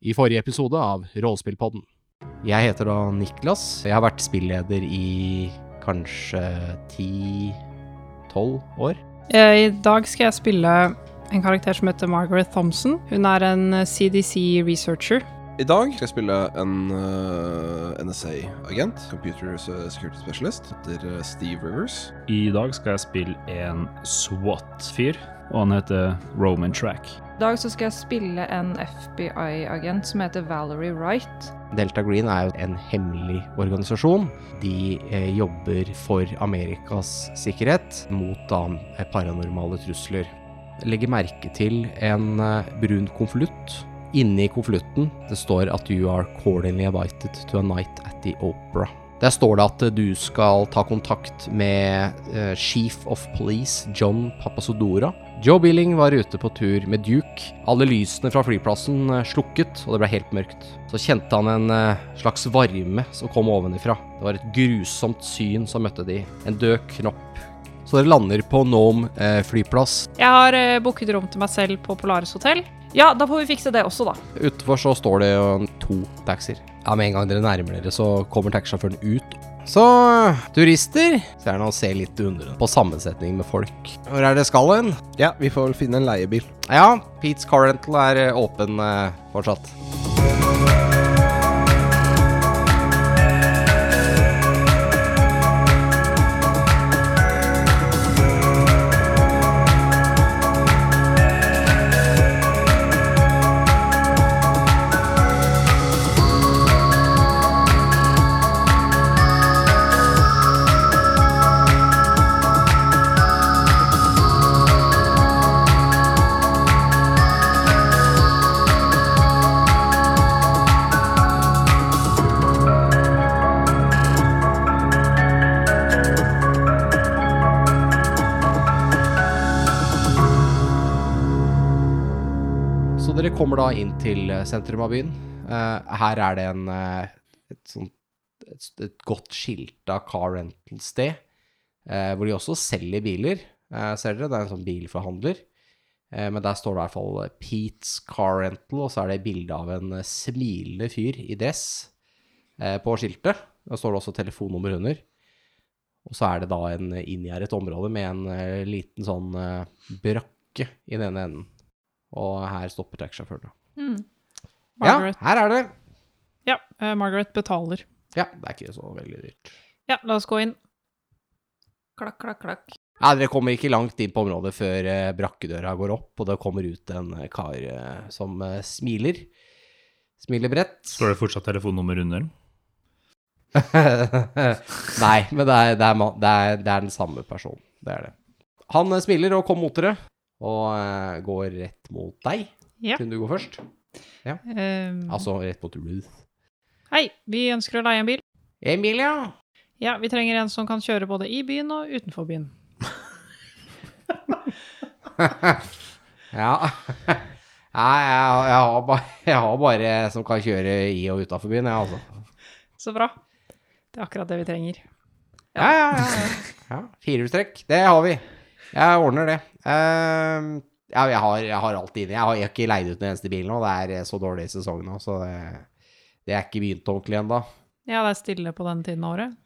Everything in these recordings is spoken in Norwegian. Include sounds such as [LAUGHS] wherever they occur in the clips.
i forrige episode av Rollespillpodden. Jeg heter da Niklas. Jeg har vært spilleder i kanskje ti-tolv år. Eh, I dag skal jeg spille en karakter som heter Margaret Thompson. Hun er en CDC researcher. I dag skal jeg spille en uh, NSA-agent, Computer Security Specialist, heter uh, Steve Rivers. I dag skal jeg spille en SWAT-fyr, og han heter Roman Track. I dag så skal jeg spille en FBI-agent som heter Valerie Wright. Delta Green er jo en hemmelig organisasjon. De eh, jobber for Amerikas sikkerhet mot da eh, paranormale trusler. Legger merke til en eh, brun konvolutt. Inni konvolutten det står at you are cordially invited to a night at the opera. Der står det at du skal ta kontakt med eh, Chief of Police John Papasodora. Joe Billing var ute på tur med Duke. Alle lysene fra flyplassen eh, slukket, og det ble helt mørkt. Så kjente han en eh, slags varme som kom ovenifra. Det var et grusomt syn som møtte de. En død knopp. Så dere lander på Nome eh, flyplass. Jeg har eh, booket rom til meg selv på Polaris hotell. Ja, da får vi fikse det også, da. Utenfor så står det jo to taxier. Ja, Med en gang dere nærmer dere, så kommer taxisjåføren ut. Så turister Så er det å se litt undrende på sammensetning med folk. Hvor er det skal hen? Ja, vi får vel finne en leiebil. Ja, Pete's Car Rental er eh, åpen eh, fortsatt. Da inn til eh, sentrum av byen. Eh, her er det en, eh, et, sånt, et, et godt skilta car rental-sted, hvor de også selger biler. Ser dere? Det er en sånn bilforhandler. Men der står det i hvert fall Pete's Car Rental, og så er det bilde av en smilende fyr i dress på skiltet. Der står det også telefonnummer under. Og så er det da en inngjerdet område med en liten sånn brakke i den ene enden. Og her stopper taxisjåføren. Mm. Ja, her er det. Ja, uh, Margaret betaler. Ja, det er ikke så veldig dyrt. Ja, la oss gå inn. Klakk, klakk, klakk. Ja, Dere kommer ikke langt inn på området før uh, brakkedøra går opp, og det kommer ut en uh, kar uh, som smiler. Smiler bredt. Står det fortsatt telefonnummer under? den? [LAUGHS] Nei, men det er, det, er, det, er, det er den samme personen. Det er det. Han smiler og kommer mot dere, og eh, går rett mot deg. Ja. Kunne du gå først? Eh, Altså rett mot Ruth. Hei, vi ønsker å leie en bil. En bil, Ja, vi trenger en som kan kjøre både i byen og utenfor byen. [LAUGHS] Ja. Nei, jeg, jeg, har bare, jeg har bare som kan kjøre i og utafor byen, jeg, altså. Så bra. Det er akkurat det vi trenger. Ja, ja, ja. ja. ja Firehjulstrekk, det har vi. Jeg ordner det. Uh, ja, jeg har, jeg har alt inne. Jeg har, ikke leid ut den eneste bilen nå. Det er eh, så dårlig sesong nå, så det, det er ikke begynt ordentlig ennå. Ja, det er stille på den tiden av året.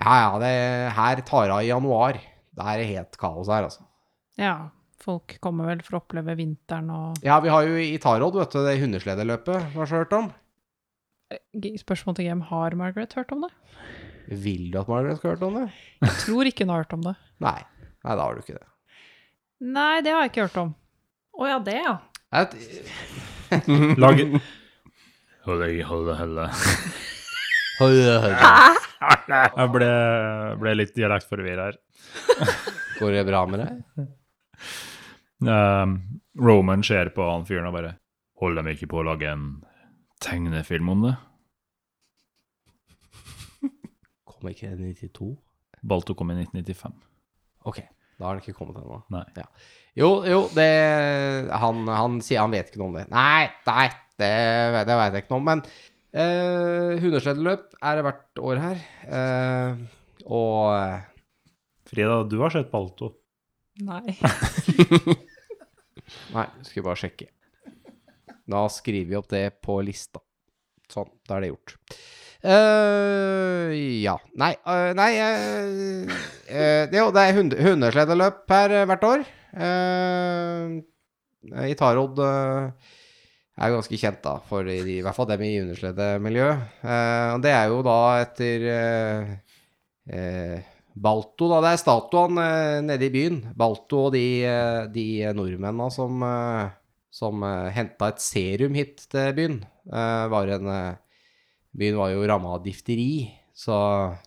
Ja, ja, det her tar av i januar. Det er helt kaos her, altså. Ja, folk kommer vel for å oppleve vinteren og Ja, vi har jo i Tarod, vet du, det hundesledeløpet. Hva har du hørt om? Spørsmål til GM, har Margaret hørt om det? Vil du at Margaret skal ha hørt om det? Jeg tror ikke hun har hørt om det. Nei. Nei, da har du ikke det. Nei, det har jeg ikke hørt om. Å ja, det, ja. Et, [LAUGHS] Hold Holde, holde, holde. Jeg ble, ble litt dialektforvirra her. Går det bra med deg? Um, Roman ser på han fyren og bare Holder de ikke på å lage en tegnefilm om det? Kom ikke det i 92? Balto kom i 1995. Ok, da har den ikke kommet ennå. Ja. Jo, jo, det han, han sier han vet ikke noe om det. Nei, nei, det, det vet jeg ikke noe om. Men eh, hundesledeløp er det hvert år her. Eh, og eh, Frida, du har sett Balto. Nei. [LAUGHS] Nei, skulle bare sjekke. Da skriver vi opp det på lista. Sånn, da er det gjort. Eh, ja. Nei, uh, nei uh, eh, det, jo, det er hund, hundesledeløp her hvert år. Uh, I Tarod eh, er ganske kjent, da, for i, i hvert fall dem i hundesledemiljøet. Uh, det er jo da etter Balto, da. Det er statuen nede i byen. Balto og de, de nordmennene som, som henta et serum hit til byen. Var en, byen var jo ramma av difteri, så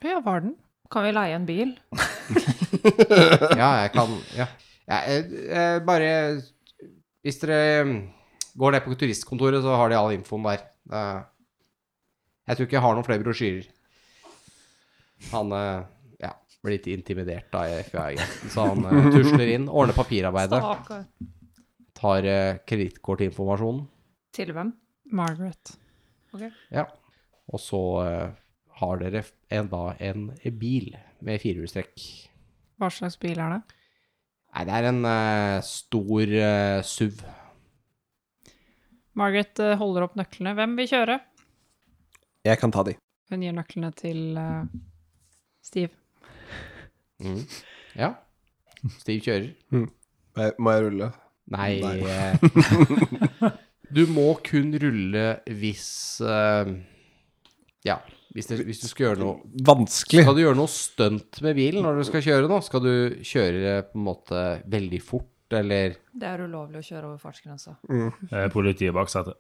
Ja, var den? Kan vi leie en bil? [LAUGHS] Ja, jeg kan Ja. ja jeg, eh, bare Hvis dere mm, går ned på turistkontoret, så har de all infoen der. Eh, jeg tror ikke jeg har noen flere brosjyrer. Han eh, ja, blir litt intimidert av FBI, så han eh, [LAUGHS] tusler inn, ordner papirarbeidet, Stakker. tar eh, kredittkortinformasjonen, Til hvem? Margaret. ja. Og så eh, har dere en, da en bil med firehjulstrekk. Hva slags bil er det? Nei, det er en uh, stor uh, SUV. Margaret uh, holder opp nøklene. Hvem vil kjøre? Jeg kan ta de. Hun gir nøklene til Steve. Mm. Ja. Steve kjører. Må jeg, må jeg rulle? Nei, Nei. [LAUGHS] Du må kun rulle hvis Ja, hvis, det, hvis du skal gjøre noe Vanskelig. Skal du gjøre noe stunt med bilen når du skal kjøre nå? Skal du kjøre på en måte veldig fort, eller Det er ulovlig å kjøre over fartsgrensa. Det er politiet bak setet.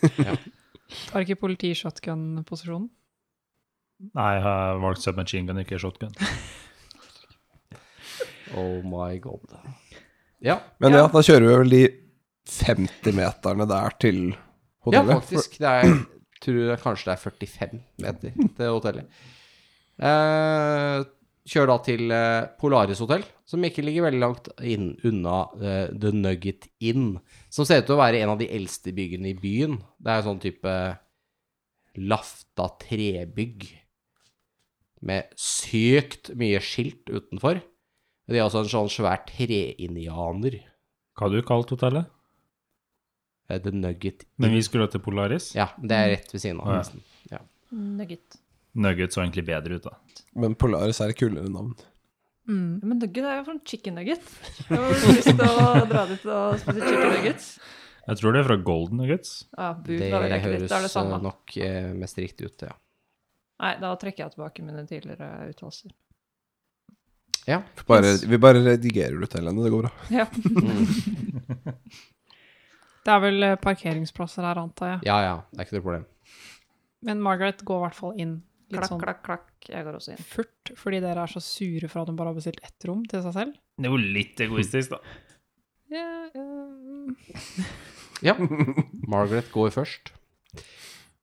[LAUGHS] Tar ikke politiet shotgun-posisjonen? Nei, jeg har valgt submachine gun, ikke shotgun. [LAUGHS] Oh my god. Ja, Men ja, da kjører vi vel de 50 meterne der til ja hotellet. faktisk. Det er tror jeg kanskje det er 45 meter til hotellet. Eh, kjør da til eh, Polaris hotell, som ikke ligger veldig langt inn, unna uh, The Nugget Inn, som ser ut til å være en av de eldste byggene i byen. Det er sånn type lafta trebygg med sykt mye skilt utenfor. De har også en sånn svær treindianer. Hva har du kalt hotellet? Eh, The Nugget Men vi skulle til Polaris. Ja, det er rett ved siden av. Nesten. Ja. Nugget. Nugget så egentlig bedre ut, da. Men Polaris er et kulere navn. Mm. Men nugget er jo fra chicken nugget. Jeg har lyst til å dra dit og spise chicken nuggets. Jeg tror det er fra Golden Nuggets. Ja, bu Det det høres litt. Det det samme. nok eh, mest riktig ut, ja. Nei, da trekker jeg tilbake mine tidligere uttalelser. Ja. Bare, vi bare redigerer det til henne, det går bra. Ja. [LAUGHS] [LAUGHS] [LAUGHS] Det er vel eh, parkeringsplasser her, antar jeg. ja, ja, det er ikke noe problem. Men Margaret går i hvert fall inn litt Klakk, sånn klakk, klakk. Jeg går også inn. furt, fordi dere er så sure for at hun bare har bestilt ett rom til seg selv. Det er jo litt egoistisk, da. Ja, eh, Ja, Margaret går først.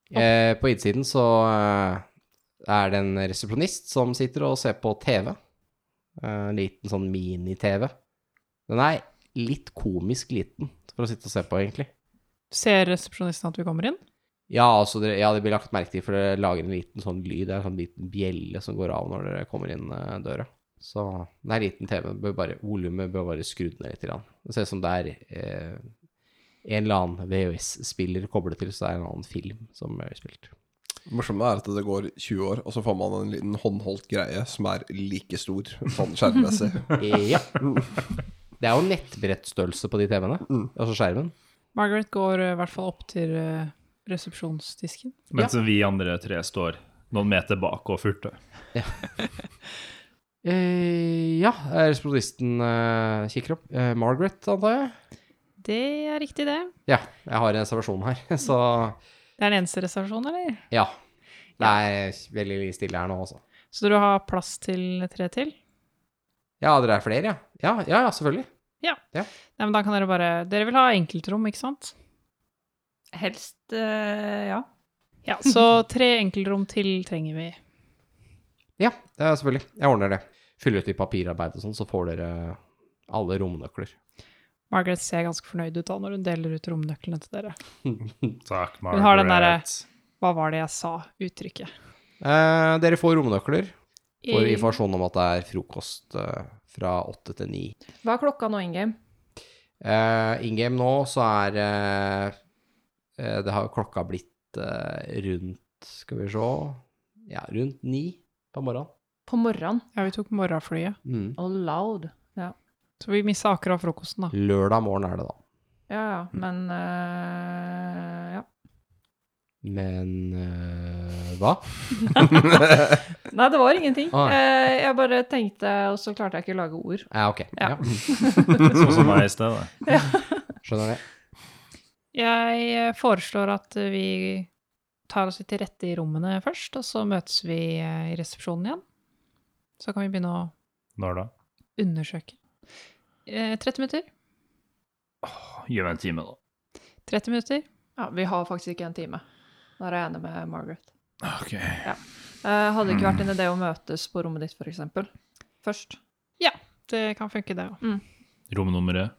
Eh, på innsiden så eh, er det en resepsjonist som sitter og ser på TV. Eh, En liten sånn mini-TV. Den er litt komisk liten for å sitte og se på, egentlig. Ser resepsjonisten at vi kommer inn? Ja, altså, det, ja, det blir lagt merke til, for det lager en liten sånn lyd. Det er en sånn liten bjelle som går av når dere kommer inn eh, døra. Så det er en liten TV. Volumet bør bare skrudd ned litt. Grann. Det ser ut som det er eh, en eller annen VHS-spiller koblet til, så det er en annen film som er spilt. Det morsomme er at det går 20 år, og så får man en liten håndholdt greie som er like stor, sånn skjermmessig. [LAUGHS] Ja. [LAUGHS] Det er jo nettbrettstørrelse på de TV-ene, Mm. altså skjermen. Margaret går eh, i hvert fall opp til eh, resepsjonsdisken. Mens vi andre tre står noen meter bak og furter. [LAUGHS] Eh, ja, resepsjonisten eh, kikker opp. Eh, Margaret, antar jeg? Det er riktig, det. Ja, jeg har en reservasjon her, [LAUGHS] så Det er den eneste reservasjonen, eller? ja. Det er veldig stille her nå, også. Så du har plass til tre til? Ja, dere er flere, ja? Ja, ja, ja selvfølgelig. Nei, men da kan dere bare Dere vil ha enkeltrom, ikke sant? Helst øh, ja. Ja, så [LAUGHS] tre enkeltrom til trenger vi. Ja, ja, selvfølgelig. Jeg ordner det. Fyller ut i papirarbeid og sånn, så får dere alle romnøkler. Margaret ser ganske fornøyd ut da når hun deler ut romnøklene til dere. [LAUGHS] Takk, Margaret. Hun har den derre Hva var det jeg sa? Uttrykket. Eh, dere får romnøkler. Får I- informasjon om at det er frokost eh, fra åtte til ni. Hva er klokka nå in game? Uh, In game nå så er uh, eh, det har klokka blitt uh, rundt Skal vi se Ja, rundt ni på morgenen. På morgenen. Ja, vi tok morgenflyet. Mm. Og loud. Så vi mista akkurat frokosten, da. Lørdag morgen er det, da. Ja, ja. Men uh, ja. Men eh, hva? [LAUGHS] Nei, det var ingenting. Ah, Eh, jeg bare tenkte, og så klarte jeg ikke å lage ord. Ja, ok. Ja. Ja. Sånn som meg i sted. da. [LAUGHS] Skjønner det. Jeg eh, foreslår at vi tar oss litt til rette i rommene først, og så møtes vi i resepsjonen igjen. Så kan vi begynne å Når da? undersøke. Eh, 30 minutter? Gi meg en time, da. 30 minutter? Ja, vi har faktisk ikke en time. Da er jeg enig med Margaret. Ok. Eh, hadde det ikke vært en idé å møtes på rommet ditt, for eksempel? Først? Det kan funke, det òg. Romnummeret?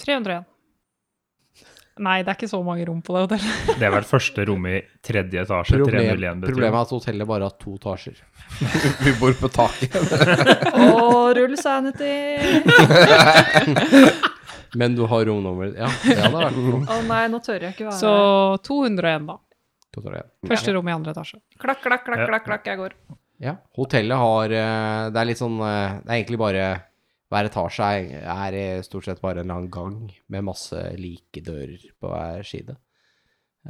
301. Nei, det er ikke så mange rom på det hotellet. [LAUGHS] Det er vel første rommet i tredje etasje. Problem, 301 betyr. problemet er at hotellet bare har to etasjer. [LAUGHS] Vi bor på taket. Å, rull sanity! [LAUGHS] Men du har romnummer Ja, det hadde vært [LAUGHS] noe. Å nei, nå tør jeg ikke være Så 201, da. To tar det. Første rom i andre etasje. Klakk, klakk, klakk, klakk, klakk, jeg går. Ja. Hotellet har eh, Det er litt sånn eh, Det er egentlig bare Hver etasje er, er eh, stort sett bare en lang gang med masse like dører på hver side.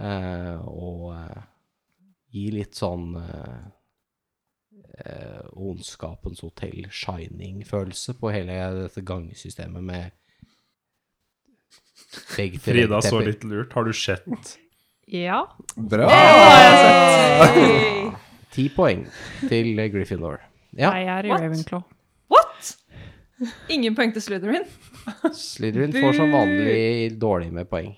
Eh, og eh, gir litt sånn eh, eh, Ondskapens hotell shining-følelse på hele dette gangsystemet med Frida så litt lurt. Har du sett Ja. Bra! Hey! [LAUGHS] Ti poeng til Gryffindor. Ja, jeg er i What? Ravenclaw. What? Ingen poeng til Slytherin? Slytherin får som vanlig dårlig med poeng.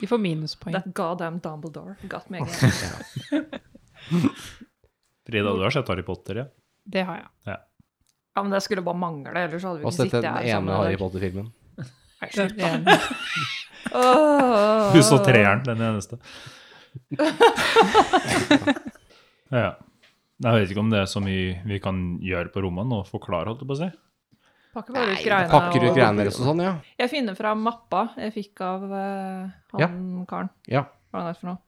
De får minuspoeng. That goddamn Dumbledore got me again. [LAUGHS] Frida, du har sett Harry Potter, ja? Det har jeg. Ja, men det skulle bare mangle, ellers hadde vi ikke sett sittet den her sammen. ene Harry. Potter-filmen. Nei, slutt, da. Hun så treeren, den eneste. [LAUGHS] ja. Jeg vet ikke om det er så mye vi kan gjøre på rommene og forklare, holdt jeg på å si. Pakker bare ut greiene. pakker ut og- greiene og sånn, ja. Jeg finner fram mappa jeg fikk av uh, han karen. Ja. Hva er han het for noe?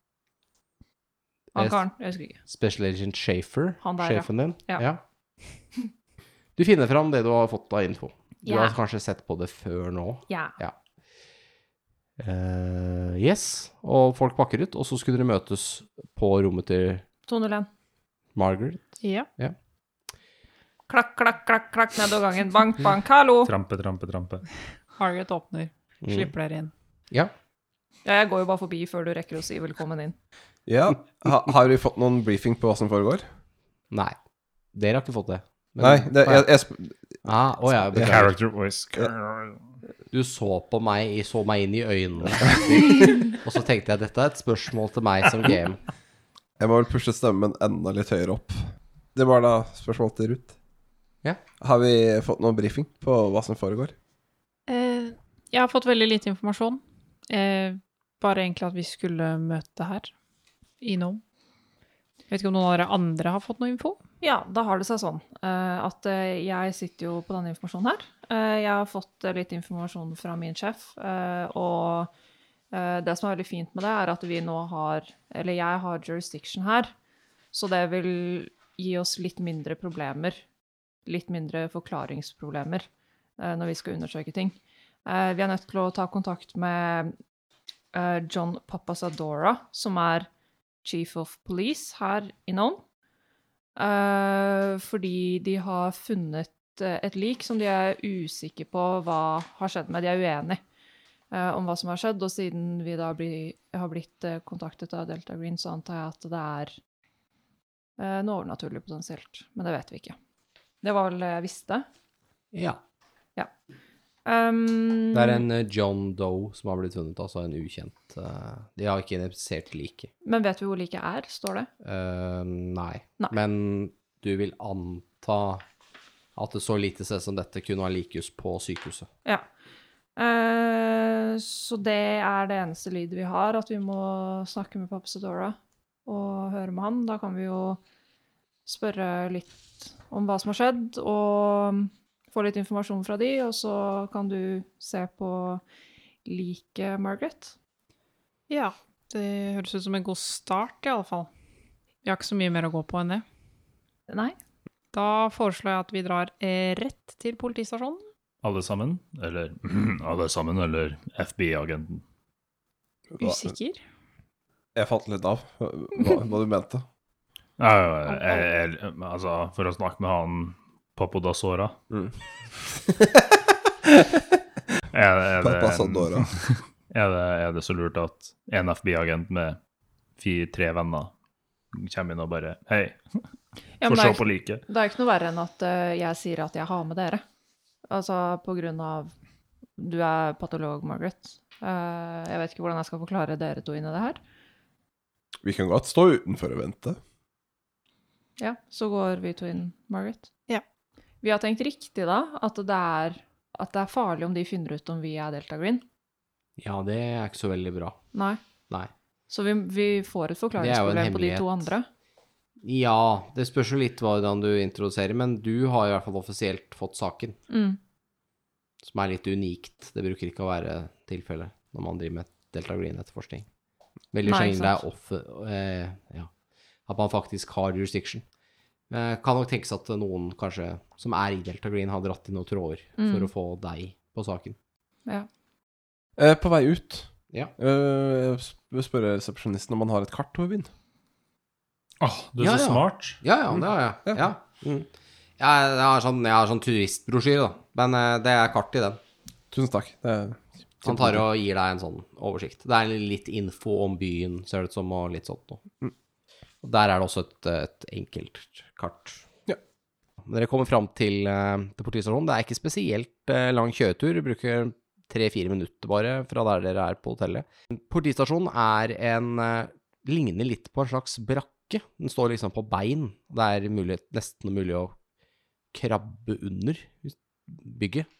Han karen, jeg husker ikke. Special Agent Schaefer, Han der, ja. sjefen din. Ja. Du finner fram det du har fått av info. Du yeah. har kanskje sett på det før nå. Ja. Uh, yes, og folk pakker ut, og så skulle dere møtes på rommet til 201. Margaret. Ja. Klakk, klakk, klakk, klakk nedover gangen. Bank, bank, hallo! Trampe, trampe, trampe. Margaret åpner. Mm. Dere inn. Ja. Ja, jeg går jo bare forbi før du rekker å si velkommen inn. Ja. Ha, har vi fått noen briefing på hva som foregår? Nei, dere har ikke fått det. Men- Nei, det, jeg, jeg, sp- Ah, å ja, beklager. Character voice. Du så på meg, så meg inn i øynene, [LAUGHS] og så tenkte jeg dette er et spørsmål til meg som game. jeg må vel pushe stemmen enda litt høyere opp. Det var da spørsmål til Ruth. Ja. Har vi fått noen briefing på hva som foregår? Eh, jeg har fått veldig lite informasjon. Eh, bare egentlig at vi skulle møte her. I Nome. Vet ikke om noen av dere andre har fått noe info? Ja, da har det seg sånn eh, at eh, jeg sitter jo på denne informasjonen her. Eh, jeg har fått litt informasjon fra min sjef, og det som er veldig fint med det, er at vi nå har Eller jeg har jurisdiction her, så det vil gi oss litt mindre problemer. Litt mindre forklaringsproblemer når vi skal undersøke ting. Vi er nødt til å ta kontakt med John Papasadora, som er chief of police her i Nome. Eh, fordi de har funnet eh, et lik som de er usikre på hva har skjedd med. De er uenige uh, om hva som har skjedd, og siden vi da bli, har blitt kontaktet av Delta Green, så antar jeg at det er uh, noe overnaturlig potensielt. Men det vet vi ikke. Det var vel det jeg visste. Ja. Ja. Um, Det er en eh, John Doe som har blitt funnet, altså en ukjent. eh, de har ikke identifisert liket. Men vet vi hvor liket er, står det? Uh, nei. Nei. Men du vil anta at det så lite sted som dette kunne ha likhus på sykehuset. Ja. Uh, så det er det eneste lydet vi har, at vi må snakke med pappa Sedora og høre med han. Da kan vi jo spørre litt om hva som har skjedd, og få litt informasjon fra de, og så kan du se på liket, Margaret. Ja, det høres ut som en god start, i alle fall. Vi har ikke så mye mer å gå på enn det. Nei? Da foreslår jeg at vi drar eh, rett til politistasjonen. Alle sammen? Eller [CLEARS THROAT] alle sammen, eller FBI-agenten? Usikker. Jeg falt litt av hva, hva du mente. Ja, ja, jeg, jeg, altså, for å snakke med han Papadasora Mm. [LAUGHS] er, er, [LAUGHS] er, det, er det så lurt at en FBI-agent med fire, tre venner kommer inn og bare Hei, [LAUGHS] Ja, få se på liket. det er ikke noe verre enn at eh, jeg sier at jeg har med dere. Altså på grunn av Du er patolog, Margaret. Eh, jeg vet ikke hvordan jeg skal forklare dere to inn i det her. Vi kan godt stå utenfor og vente. Ja, så går vi to inn, Margaret. Ja. Vi har tenkt riktig da, at det er, at det er farlig om de finner ut om vi er Delta Green. Ja, det er ikke så veldig bra. Nei. Nei. Så vi, vi får et forklaringsproblem på de to andre. Ja, det spørs jo litt hvordan du introduserer, men du har i hvert fall offisielt fått saken, Mm. som er litt unikt. Det bruker ikke å være tilfellet når man driver med Delta Green-etterforskning. Veldig sjelden det er off, eh, ja, at man faktisk har jurisdiction. Eh, kan nok tenkes at noen kanskje som er i Delta Green, har dratt i noen tråder Mm. for å få deg på saken. Ja. Eh, på vei ut Ja. eh, sp- spørre resepsjonisten om han har et kart over byen. Åh, du er Ja, så ja. smart. Ja, ja, det har jeg. Ja. Ja. Mm. Jeg, har sånn, jeg har sånn turistbrosjyre, da. Men eh, det er kart i den. Tusen takk. Det er Han tar og gir deg en sånn oversikt. Det er litt info om byen, ser det ut som, og litt sånt noe. Og der er det også et, et enkelt kart. Ja. Dere kommer fram til, eh, til politistasjonen. Det er ikke spesielt eh, lang kjøretur. Du bruker tre-fire minutter bare fra der dere er på hotellet. Politistasjonen er en eh, Ligner litt på en slags brakke. Den står liksom på bein. Det er mulig, nesten mulig å krabbe under bygget.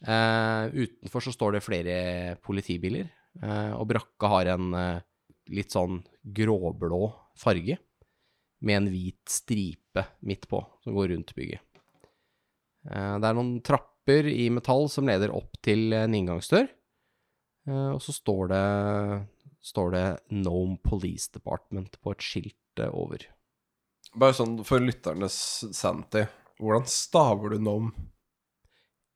Uh, utenfor så står det flere politibiler, uh, og brakka har en eh, litt sånn gråblå farge med en hvit stripe midt på som går rundt bygget. Eh, det er noen trapper i metall som leder opp til en inngangsdør, eh, og så står det, står det Nome Police Department på et skilt eh, over. Bare sånn for lytternes sanity. Hvordan staver du Nome?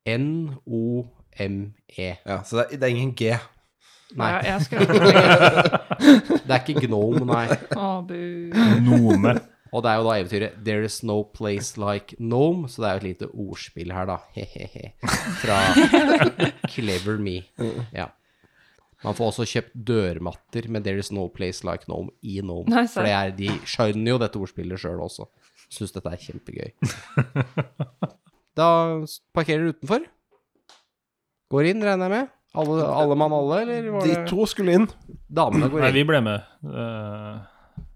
N-O-M-E. Ja, så det er, det er ingen G. Nei, Jeg, jeg det er ikke Gnome, nei. Gnome. Nome. Og det er jo da eventyret 'There is no place like Nome', så det er jo et lite ordspill her, da. Hehehe. Fra Clever Me. Ja. Man får også kjøpt dørmatter med 'There is no place like Nome' i Nome. Nei, For det er, de skjønner jo dette ordspillet sjøl også. Syns dette er kjempegøy. [LAUGHS] Da parkerer du utenfor. Går inn, regner jeg med. Alle, alle mann alle, eller var De to skulle inn. Damene går inn. Nei, vi ble med. Uh,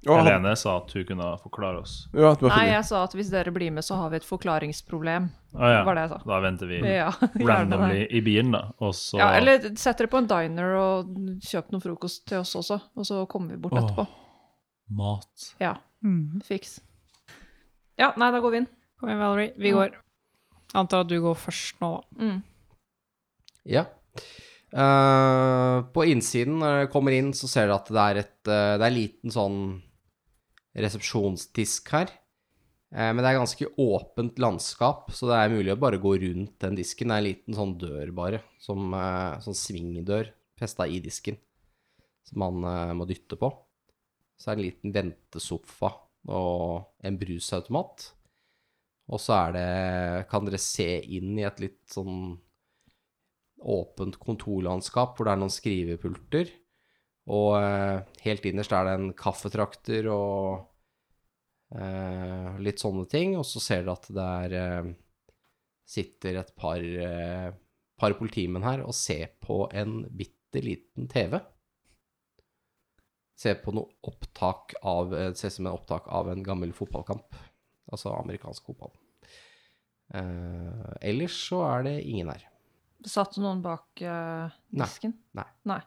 Helene sa at hun kunne forklare oss. Ja, Nei, jeg sa at hvis dere blir med, så har vi et forklaringsproblem. Ah, ja, Var det jeg sa. da venter vi Ja, [LAUGHS] randomly i bilen, da. Og så Ja, eller sett dere på en diner og kjøp noe frokost til oss også, og så kommer vi bort oh, etterpå. mat. Ja, fiks. Ja, nei, da går vi inn. Kom igjen, Valerie. Vi går. Antar at du går først nå, da. Mm. Ja. Eh, på innsiden, når jeg kommer inn, så ser du at det er et uh, Det er en liten sånn resepsjonsdisk her. Eh, men det er ganske åpent landskap, så det er mulig å bare gå rundt den disken. Det er en liten sånn dør, bare. Som, sånn svingdør festa i disken. Som man må dytte på. Så er det en liten ventesofa og en brusautomat. Og så er det Kan dere se inn i et litt sånn åpent kontorlandskap hvor det er noen skrivepulter. Og eh, helt innerst er det en kaffetrakter og eh, litt sånne ting. Og så ser dere at det er eh, sitter et par, eh, par politimenn her og ser på en bitte liten TV. Ser på noe opptak av eh, Ser ut som en opptak av en gammel fotballkamp. Altså amerikansk fotball. Eh, ellers så er det ingen her. Satt noen bak uh, disken? Nei.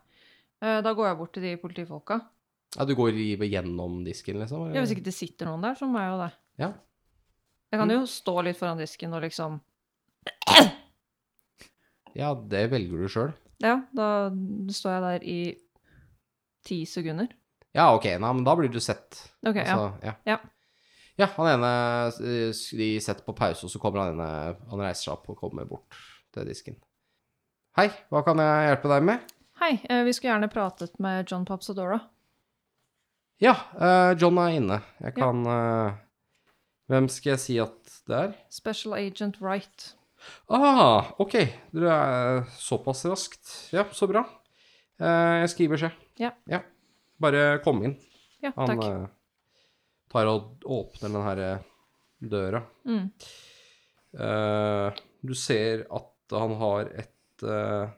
Eh, da går jeg bort til de politifolka. Ja, du går gjennom disken, liksom? eller? Ja, hvis ikke det sitter noen der, så må jeg jo det. Ja. Jeg kan jo stå litt foran disken og liksom [CLEARS THROAT] ja, det velger du sjøl. Ja, da står jeg der i ti sekunder. Ja, ok, nei, men da blir du sett. Ok, ja. Altså, ja. Ja. Ja, han ene eh, De setter på pause, og så kommer han ene Han reiser seg opp og kommer bort til disken. Hei, hva kan jeg hjelpe deg med? Hei, eh, vi skulle gjerne pratet med John Papsadora. Ja, eh, John er inne. Jeg kan ja. Hvem skal jeg si at det er? Special Agent Wright. Ah, ok. Du er såpass raskt. Ja, så bra. Eh, jeg skriver beskjed. Ja. Bare kom inn. Ja, Han takk. eh, tar og åpner den her eh, døra. Mm. Eh, du ser at han har et eh,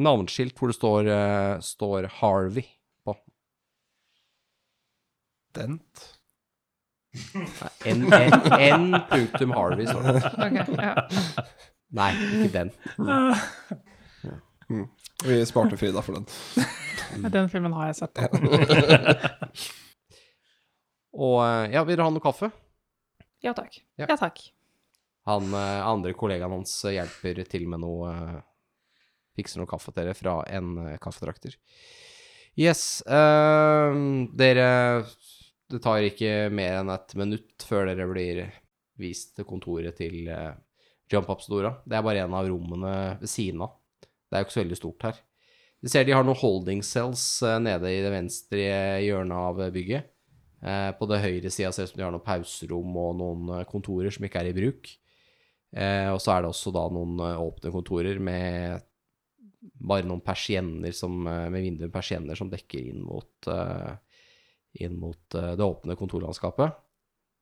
navneskilt hvor det står, uh, står Harvey på. Dent. N, punktum Harvey står det. [LAUGHS] Okay, ja. Nei, ikke den. Vi sparte Frida for den. [LAUGHS] Den filmen har jeg sett. [LAUGHS] Og eh, ja, vil dere ha noe kaffe? ja, takk. Ja. Ja takk. Han andre kollegaen hans hjelper til med noe Fikser noe kaffe til dere fra en eh, kaffetrakter. Yes. Uh, dere Det tar ikke mer enn et minutt før dere blir vist til kontoret til uh, Jump Up Stora. Det er bare en av rommene ved siden av. Det er jo ikke så veldig stort her. Du ser de har noen holding cells uh, nede i det venstre hjørnet av bygget. Eh, på det høyre sida ser det ut som de har noen pauserom og noen kontorer som ikke er i bruk. Og så er det også da noen åpne kontorer med bare noen persienner som, eh, med vinduer persienner som dekker inn mot, eh, inn mot eh, det åpne kontorlandskapet.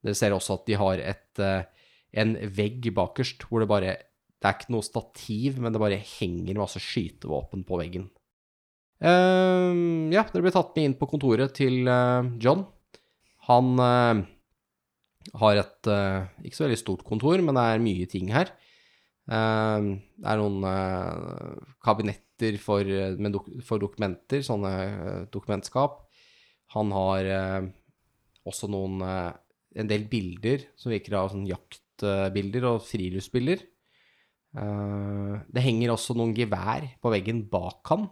Dere ser også at de har et, en vegg bakerst hvor det bare Det er ikke noe stativ, men det bare henger masse skytevåpen på veggen. Uh, ja, dere blir tatt med inn på kontoret til uh, John. Han uh, har et ikke så veldig stort kontor, men det er mye ting her. Eh, det er noen eh, kabinetter for, eh, for dokumenter, sånne eh, dokumentskap. Han har også noen en del bilder som virker av sånn jaktbilder og friluftsbilder. Eh, det henger også noen gevær på veggen bak han.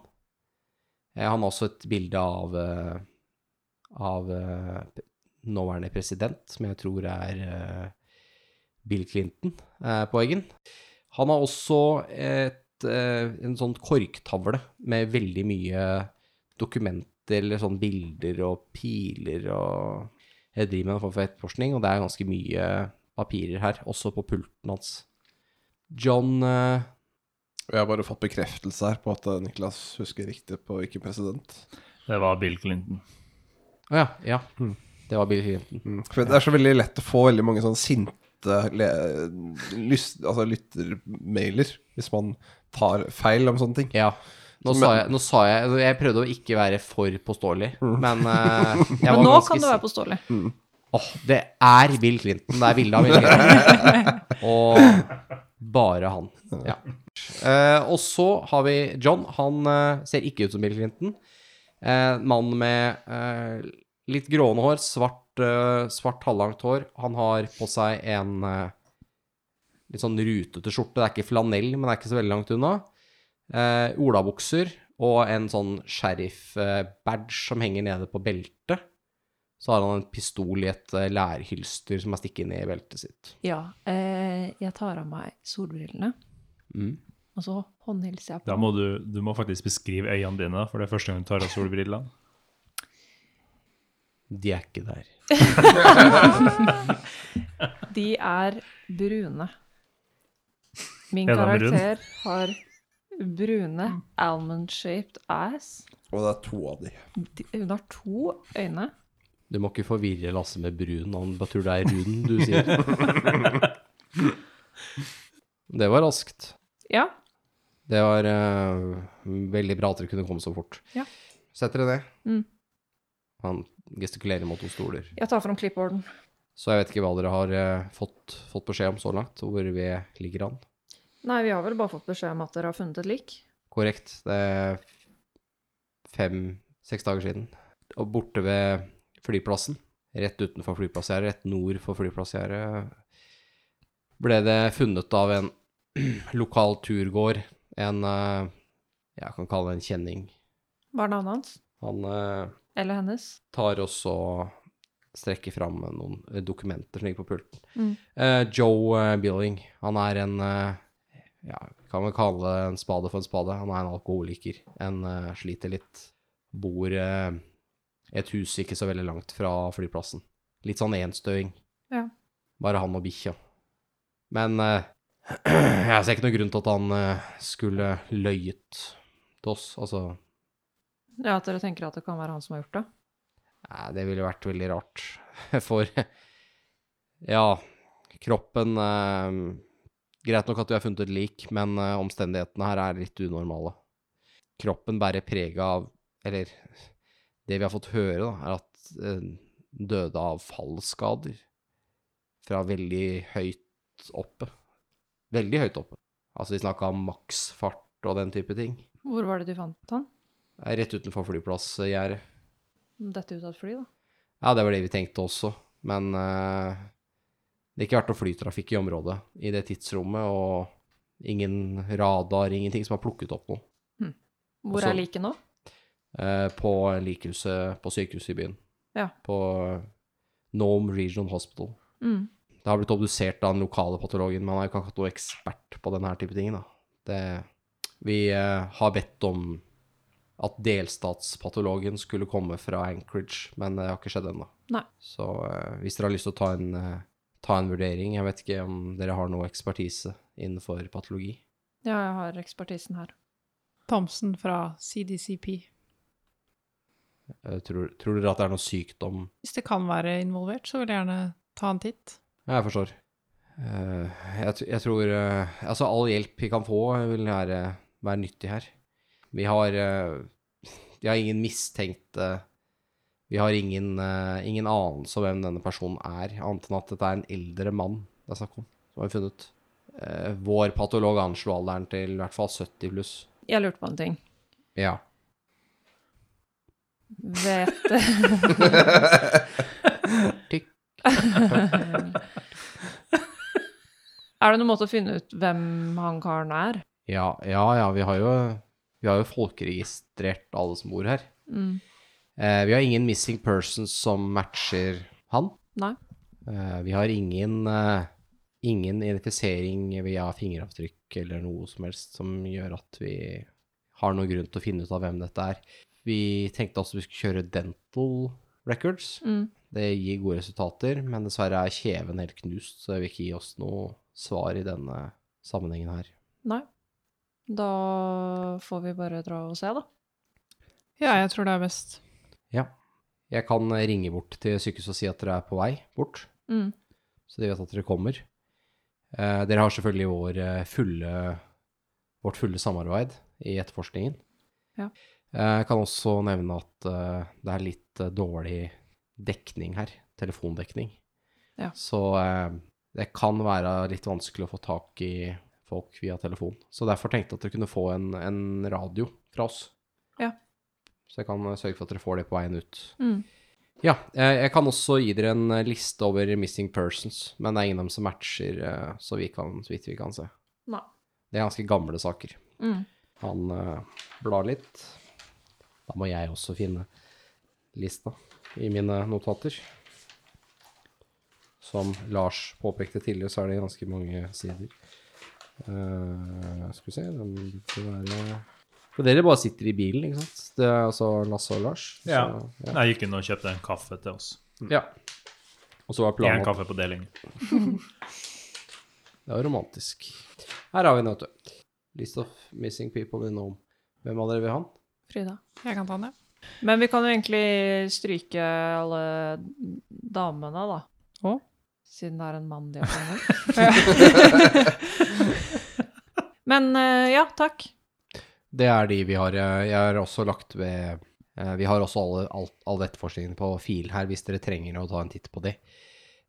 Han har også et bilde av, av nåværende president, som jeg tror er Bill Clinton, på veggen. Han har også et, eh, en sånn korktavle med veldig mye dokumenter, eller sånn bilder og piler og Jeg driver med en form for etterforskning, og det er ganske mye papirer her, også på pulten hans. John eh, jeg har bare fått bekreftelse her på at eh, Niklas husker riktig på ikke president. Det var Bill Clinton. Å ja, ja. Det var Bill Clinton. Mm. For det er så veldig lett å få veldig mange sånn sinte le lyst, altså lyttermailer hvis man tar feil om sånne ting. Ja. Nå Som- sa, jeg, nå sa jeg Jeg prøvde å ikke være for påståelig, men uh, [LAUGHS] jeg Men var nå kan du være påståelig. Åh, det er Bill Clinton. Det er bilde av Bill [LAUGHS] Clinton. Og bare han. Ja. Uh, og så har vi John. Han uh, ser ikke ut som Bill Clinton. Uh, mann med eh, litt grående hår, svart, svart halvlangt hår. Han har på seg en eh, litt sånn rutete skjorte. Det er ikke flanell, men det er ikke så veldig langt unna. Eh, olabukser og en sånn sheriff-badge som henger nede på beltet. Så har han en pistol i et eh, lærhylster som er stikket inn i beltet sitt. Ja, eh, jeg tar av meg solbrillene, Mm. og så håndhilser jeg på Da må du, du må faktisk beskrive øynene dine, for det er første gang du tar av solbrillene. De er ikke der. [LAUGHS] De er brune. Min Er de karakter har brune almond-shaped eyes. Og det er to av de. De, hun har to øyne. Du må ikke forvirre Lasse med brun. Han bare tror det er rund du sier. [LAUGHS] Det var raskt. Ja, Det var eh, veldig bra at dere kunne komme så fort. Ja. Sett dere ned. Mm. Han gestikulerer mot to stoler. jeg tar fram clipboarden. Så jeg vet ikke hva dere har eh, fått, fått beskjed om så langt, hvor vi ligger an. Nei, vi har vel bare fått beskjed om at dere har funnet et lik. Korrekt. Det er fem-seks dager siden. Og borte ved flyplassen, rett utenfor flyplassgjerdet, rett nord for flyplassgjerdet, ble det funnet av en [CLEARS THROAT] lokal turgåer, en eh, Jeg kan kalle det en kjenning. Hva er navnet hans? Han eh, Eller hennes. tar også strekker fram noen eh, dokumenter som ligger på pulten. Mm. Eh, Joe Billing, han er en eh, Ja, kan vi kalle en spade for en spade. Han er en alkoholiker. En sliter litt. Bor i et hus ikke så veldig langt fra flyplassen. Litt sånn enstøing. Ja. Bare han og bikkja. Men [CLEARS THROAT] jeg ser ikke noen grunn til at han skulle løyet til oss. Altså Ja, at dere tenker at det kan være han som har gjort det? Nei, det ville vært veldig rart. [LAUGHS] For ja, kroppen eh, Greit nok at vi har funnet et lik, men eh, omstendighetene her er litt unormale. Kroppen bærer preg av Eller det vi har fått høre, da, er at eh, døde av fallskader. Fra veldig høyt oppe. Veldig høyt oppe. Altså, vi snakka om maksfart og den type ting. Hvor var det de fant han? Rett utenfor flyplassgjerdet. Dette ut av et fly, da? Ja, det var det vi tenkte også, men uh, det har ikke vært noe flytrafikk i området i det tidsrommet, og ingen radar, ingenting som har plukket opp noe. Hvor Også- er liket nå? Uh, på likehuset på sykehuset i byen. Ja. På Nome Regional Hospital. Mm. Det har blitt obdusert av den lokale patologen, men han er jo ikke akkurat noe ekspert på denne type ting. Da. Det, vi uh, har bedt om at delstatspatologen skulle komme fra Anchorage, men det har ikke skjedd ennå. Så eh, hvis dere har lyst til å ta en, eh, ta en vurdering Jeg vet ikke om dere har noe ekspertise innenfor patologi. Ja, jeg har ekspertisen her. Thomsen fra CDCP. Eh, tror, tror dere at det er noe sykdom Hvis det kan være involvert, så vil jeg gjerne ta en titt. Ja, Jeg forstår. Jeg, jeg tror Altså, all hjelp vi kan få, vil være, være nyttig her. Vi har eh, Vi har ingen mistenkte Vi har ingen, eh, ingen anelse om hvem denne personen er, annet enn at dette er en eldre mann det er snakk om, som har vi funnet. Eh, vår patolog anslo alderen til i hvert fall 70 pluss. Jeg lurte på en ting. Ja. Vet [LAUGHS] Tikk. Er det noen måte å finne ut hvem han karen er? Ja, ja, ja, vi har jo Vi har jo folkeregistrert alle som bor her. Mm. Eh, vi har ingen missing persons som matcher han. Nei. Eh, vi har ingen, eh, ingen identifisering via fingeravtrykk eller noe som helst som gjør at vi har noen grunn til å finne ut av hvem dette er. Vi tenkte også vi skulle kjøre dental records. Mm. Det gir gode resultater, men dessverre er kjeven helt knust, så det vil ikke gi oss noe svar i denne sammenhengen her. Nei. Da får vi bare dra og se, da. Ja, jeg tror det er best. Ja. Jeg kan ringe bort til sykehuset og si at dere er på vei bort. Mm. så de vet at dere kommer. Eh, dere har selvfølgelig vår eh, fulle, vårt fulle samarbeid i etterforskningen. Ja. Eh, jeg kan også nevne at eh, det er litt eh, dårlig dekning her, telefondekning. Ja. Så eh, det kan være litt vanskelig å få tak i folk via telefon. Så derfor tenkte jeg at dere kunne få en, en radio fra oss. Ja. Så jeg kan sørge for at dere får det på veien ut. Mm. Ja, jeg kan også gi dere en eh, liste over missing persons, men det er ingen av dem som matcher, eh, så, vi kan, så vidt vi kan se. Nei. Det er ganske gamle saker. Mm. Han uh, blar litt. Da må jeg også finne lista i mine notater. Som Lars påpekte tidligere, så er det ganske mange sider. Eh, skal vi se, den være For dere bare sitter i bilen, ikke sant? Det er altså Lasse og Lars. så- Ja. ja. Jeg gikk inn og kjøpte en kaffe til oss. ja. Og så var planen Én kaffe på deling. [LAUGHS] Det var romantisk. Her har vi den, vet du. List of missing people in home. Hvem av dere vil ha den? Frida. Jeg kan ta den, ja. Men vi kan jo egentlig stryke alle damene, da. Å? Siden det er en mann de har fanget. [LAUGHS] [LAUGHS] Men eh, ja, takk. Det er de vi har. eh, Jeg har også lagt ved eh, Vi har også alle, alt, all etterforskningen på fil her, hvis dere trenger å ta en titt på de.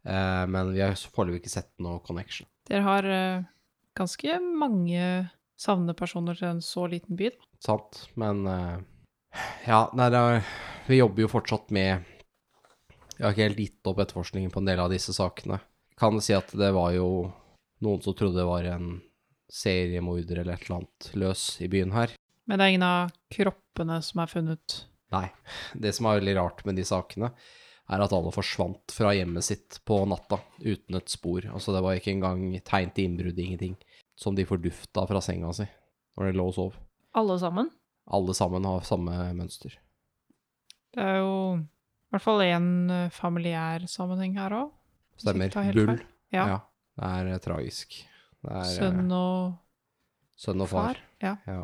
Eh, Men vi har foreløpig ikke sett noe connection. Dere har ganske mange savnede personer til en så liten by. da. Sant? Men Ja, nei, det er, vi jobber jo fortsatt med Vi har ikke helt gitt opp etterforskningen på en del av disse sakene. Kan si at det var jo noen som trodde det var en seriemorder eller et eller annet løs i byen her. Men det er ingen av kroppene som er funnet Nei. Det som er veldig rart med de sakene, er at alle forsvant fra hjemmet sitt på natta uten et spor. Altså det var ikke engang tegn til innbrudd, ingenting. Som de fordufta fra senga si når de lå og sov. Alle sammen? Alle sammen har samme mønster. Det er jo i hvert fall én familiær sammenheng her òg. Stemmer. Bull. Ja. Ja. Det er eh, tragisk. Det er eh, Sønn og sønn og far. far. Ja. Ja.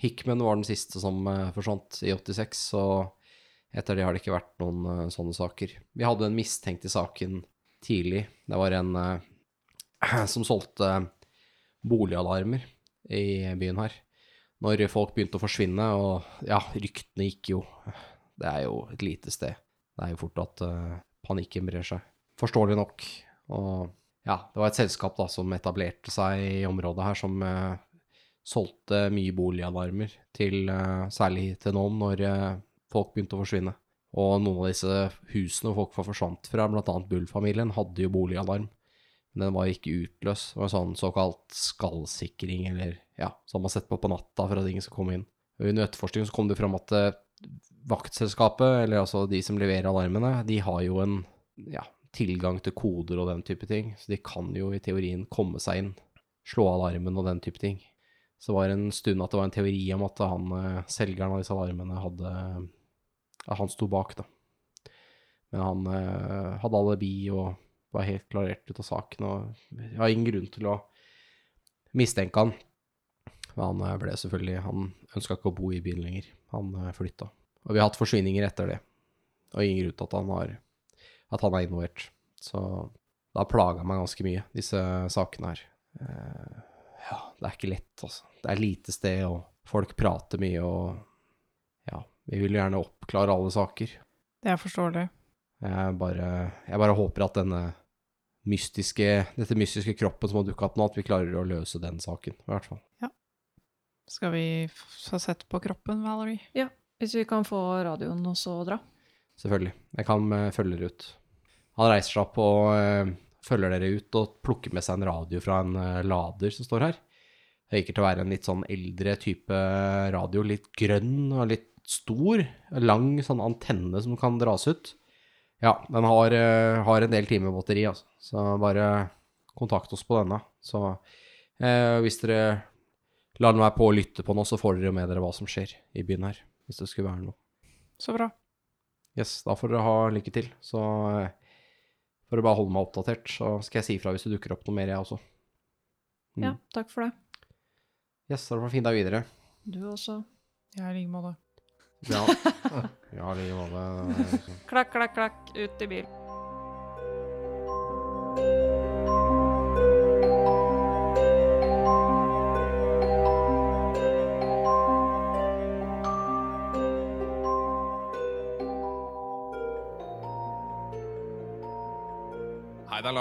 Hickman var den siste som eh, forsvant i 86, og etter det har det ikke vært noen eh, sånne saker. Vi hadde en mistenkt i saken tidlig. Det var en eh, [CLEARS THROAT] som solgte boligalarmer i byen her. Når folk begynte å forsvinne, og ja, ryktene gikk jo Det er jo et lite sted. Det er jo fort at eh, panikken brer seg. Forståelig nok. Og ja, det var et selskap da som etablerte seg i området her, som uh, solgte mye boligalarmer til uh, særlig til noen når uh, folk begynte å forsvinne. Og noen av disse husene folk forsvant fra, bl.a. Bull-familien, hadde jo boligalarm. Men den var ikke utløst. Det var sånn såkalt skallsikring, eller ja, som man har på på natta for at ingen skal komme inn. Og Under etterforskning så kom det fram at vaktselskapet, eller altså de som leverer alarmene, de har jo en ja, tilgang til koder og den type ting. Så de kan jo i teorien komme seg inn, slå alarmen og den type ting. Så det var en stund at det var en teori om at han, eh, selgeren av disse alarmene hadde At han sto bak, da. Men han eh, hadde alibi og var helt klarert ut av saken, og jeg har ingen grunn til å mistenke han. Men han eh, ble selvfølgelig Han ønska ikke å bo i byen lenger. Han eh, flytta. Og vi har hatt forsvinninger etter det. Og ingen grunn til at han, har, at han er involvert. Så det har plaga meg ganske mye, disse sakene her. Eh, ja, det er ikke lett, altså. Det er lite sted, og folk prater mye, og ja, vi vil gjerne oppklare alle saker. Det er forståelig. Jeg bare, jeg bare håper at denne mystiske, dette mystiske kroppen som har dukka opp nå, at vi klarer å løse den saken, i hvert fall. Skal vi få sett på kroppen, Valerie? Ja. Hvis vi kan få radioen også å dra. Selvfølgelig. Jeg kan eh, følge dere ut. Han reiser seg opp og eh, følger dere ut og plukker med seg en radio fra en eh, lader som står her. Det virker til å være en litt sånn eldre type radio, litt grønn og litt stor. Lang sånn antenne som kan dras ut. Ja, den har, eh, har en del timer batteri, altså. Så bare kontakt oss på denne. Så eh, hvis dere lar den være på å lytte på nå, så får dere jo med dere hva som skjer i byen her. Hvis det skulle være noe. Så bra. Yes, da får dere ha lykke til. Så eh, får dere bare holde meg oppdatert, så skal jeg si ifra hvis det dukker opp noe mer, jeg også. Mm. Ja, takk for det. Yes, da får du fin dag videre. Du også. Ja, i like måte. Ja, [LAUGHS] ja i like måte. Klakk, klakk, klakk, ut i bil.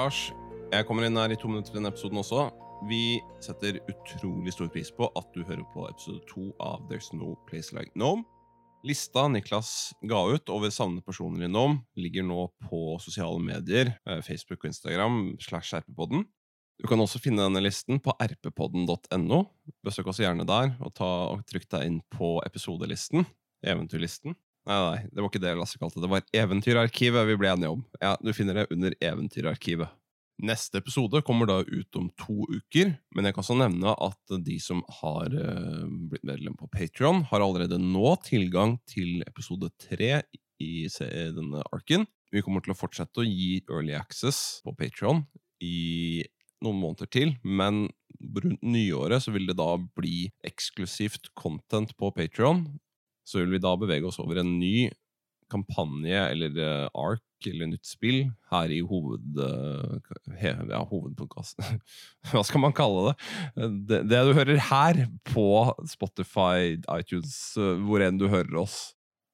Lars. Jeg kommer inn her i to minutter til denne episoden også. Vi setter utrolig stor pris på at du hører på episode to av There's No Place Like Nome. Lista Niklas ga ut over savnede personer i Nome ligger nå på sosiale medier, eh, Facebook og Instagram, slash rppodden. Du kan også finne denne listen på rppodden.no. Besøk oss gjerne der, og, ta, og trykk deg inn på episodelisten, eventyrlisten. Nei, nei, det var ikke det Lasse kalte det. Det var Eventyrarkivet vi ble enige om. Ja, Du finner det under Eventyrarkivet. Neste episode kommer da ut om to uker, men jeg kan også nevne at de som har eh, blitt medlem på Patreon har allerede nå tilgang til episode tre i denne arken. Vi kommer til å fortsette å gi early access på Patreon i noen måneder til, men rundt nyåret så vil det da bli eksklusivt content på Patreon. Så vil vi da bevege oss over en ny kampanje eller eh, ark eller nytt spill her i hoved, eh, ja, hovedpodkasten. [LAUGHS] Hva skal man kalle det? det? Det du hører her på Spotify, iTunes, eh, hvor enn du hører oss.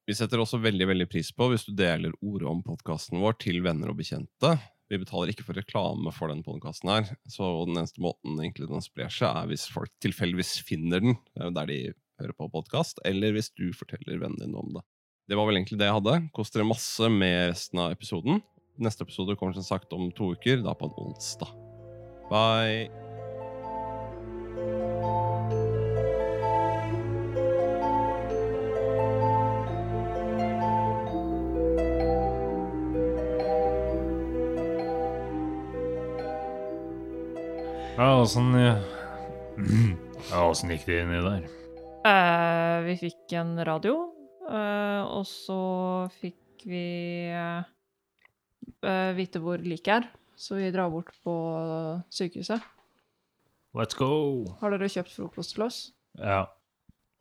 Vi setter også veldig veldig pris på hvis du deler ordet om podkasten vår til venner og bekjente. Vi betaler ikke for reklame for den podkasten her, så den eneste måten egentlig den sprer seg, er hvis folk tilfeldigvis finner den der de hører på podkast, eller hvis du forteller vennene dine om det. Det var vel egentlig det jeg hadde. Kos dere masse med resten av episoden. Neste episode kommer som sagt om to uker, da på en onsdag. Bye! Ja, åssen eh, [CLEARS THROAT] ja, gikk det inni der? Eh, vi fikk en radio, uh, og så fikk vi eh, eh, vite hvor liket er. Så vi drar bort på sykehuset. Let's go! Har dere kjøpt frokost til oss? Ja.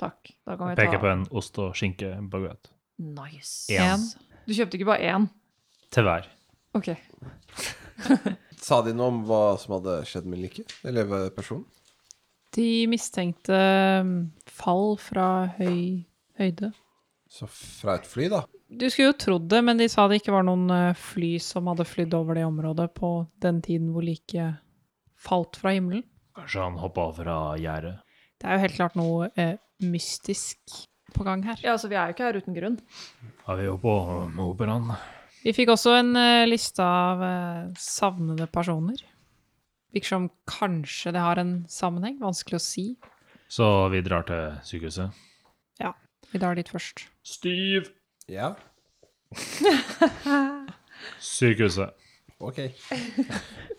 Takk. Da kan vi Peker ta på en ost- og skinkebaguett. Nice. En. Du kjøpte ikke bare én? Til hver. OK. [LAUGHS] Sa de noe om hva som hadde skjedd med liket? Eller personen? De mistenkte um, fall fra høy høyde. Så fra et fly, da? Du skulle jo trodd det, men de sa det ikke var noen eh, fly som hadde flydd over det området på den tiden hvor liket falt fra himmelen. Kanskje han hoppa fra gjerdet. Det er jo helt klart noe eh, mystisk på gang her. Ja, altså vi er jo ikke her uten grunn. Har vi jo på um, operaen. Vi fikk også en eh, liste av eh, savnede personer. Virker som kanskje det har en sammenheng. Vanskelig å si. Så vi drar til sykehuset. Ja. Vi drar dit først. Stiv! Ja. Sykehuset. Ok.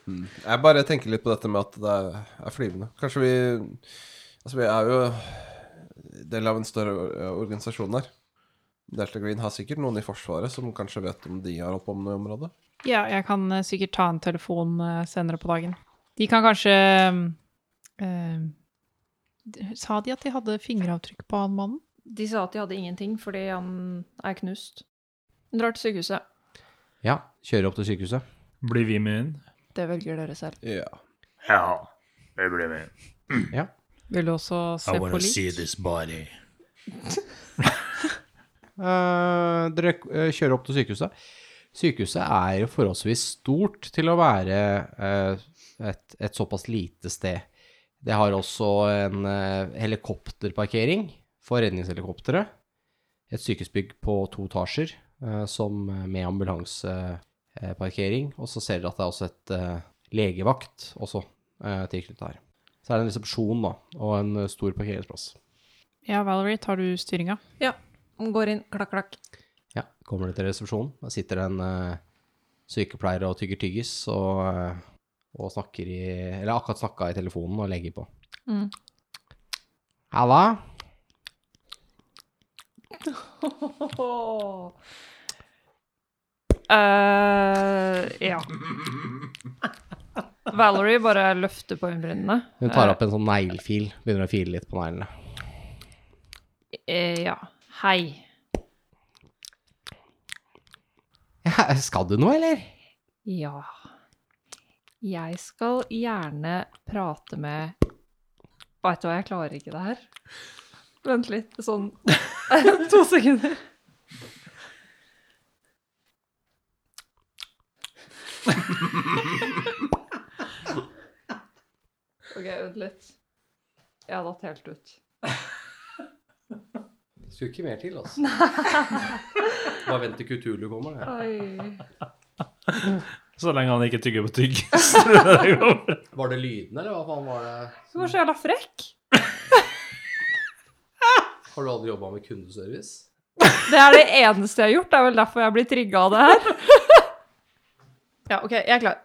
Mm. Jeg bare tenker litt på dette med at det er, flyvende. Kanskje vi Altså, vi er jo del av en større organisasjon her. Delta Green har sikkert noen i Forsvaret som kanskje vet om de har holdt på med noe i området. Ja, jeg kan eh, sikkert ta en telefon eh, senere på dagen. De kan kanskje eh, Sa de at de hadde fingeravtrykk på han mannen? De sa at de hadde ingenting fordi han er knust. Hun drar til sykehuset. Ja, kjører opp til sykehuset. Blir vi med inn? Det velger dere selv. Ja. Ja, vi blir med inn. Ja. Vil du også se I på wanna see this body. uh, [LAUGHS] dere uh, kjører opp til sykehuset. Sykehuset er jo forholdsvis stort til å være eh, et, et såpass lite sted. Det har også en eh, helikopterparkering for redningshelikoptre. Et sykehusbygg på to etasjer eh, som med ambulanseparkering. Og så ser dere at det er også et eh, legevakt også eh, tilknyttet her. Så er det en resepsjon da, og en eh, stor parkeringsplass. Ja, Valerie, tar du styringa? Hun går inn, klakk, klakk. Ja, kommer du til resepsjonen, da sitter det en eh, sykepleier og tygger tyggis og, eh, og snakker i Eller akkurat snakka i telefonen og legger på. Mm. Halla? Uh, [LAUGHS] ja. Valerie bare løfter på øyenbrynene. Hun tar opp en sånn neglefil, begynner å file litt på neglene. Uh, ja. Hei. Ja, skal du noe, eller? Ja. Jeg skal gjerne prate med Veit du hva, jeg klarer ikke det her. Vent litt. Sånn [LAUGHS] To sekunder. [LAUGHS] OK, vent litt. Jeg har datt helt ut. Skulle ikke mer til, altså. [LAUGHS] Bare vent til Kutulu kommer. det. Oi. Så lenge han ikke tygger på tygg. [LAUGHS] Var det lyden, eller hva faen var det? Du var så jævla frekk. Har du aldri jobba med kundeservice? Det er det eneste jeg har gjort. Det er vel derfor jeg blir trigga av det her. [LAUGHS] Ja, OK, jeg er klar.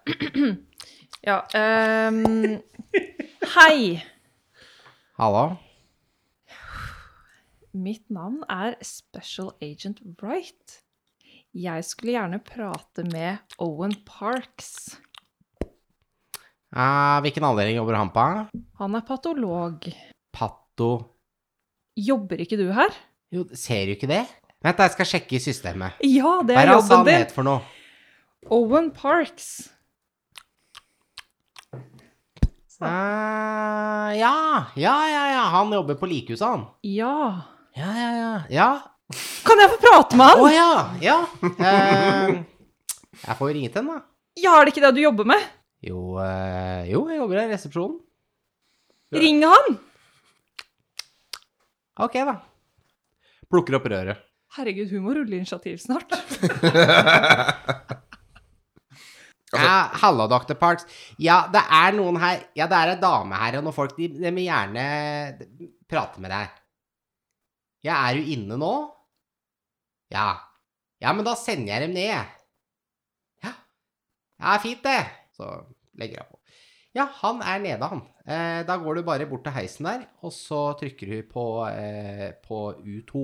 [CLEARS THROAT] Ja um, Hei. Halla? Mitt navn er Special Agent Wright. Jeg skulle gjerne prate med Owen Parks. Eh, hvilken avdeling jobber han på? Han er patolog. Pato... Jobber ikke du her? Jo, ser du ikke det? Vent, da, jeg skal sjekke i systemet. Ja, det Hva er jobben det Hva er det han het for noe? Owen Parks. Uh, ja, ja, ja, ja. Han jobber på likehuset, han. Ja. Ja, ja, ja. Ja. Kan jeg få prate med Å han? ja, ja. Eh, jeg får jo ringe til han, da. Ja, er det ikke det du jobber med? Jo, eh, jo, jeg jobber i resepsjonen. Ja. Ring han! Ok, da. Plukker opp røret. Herregud, hun må rulle initiativ snart. Ja, [LAUGHS] hallo, Dr. Parks. Ja, det er noen her Ja, det er ei dame her, og noen folk de, de vil gjerne prate med deg. Ja, er du inne nå? Ja. Ja, men da sender jeg dem ned. Ja. Ja, fint, det. Så legger jeg på. Ja, han er nede, han. Eh, da går du bare bort til heisen der, og så trykker du på, eh, på U2.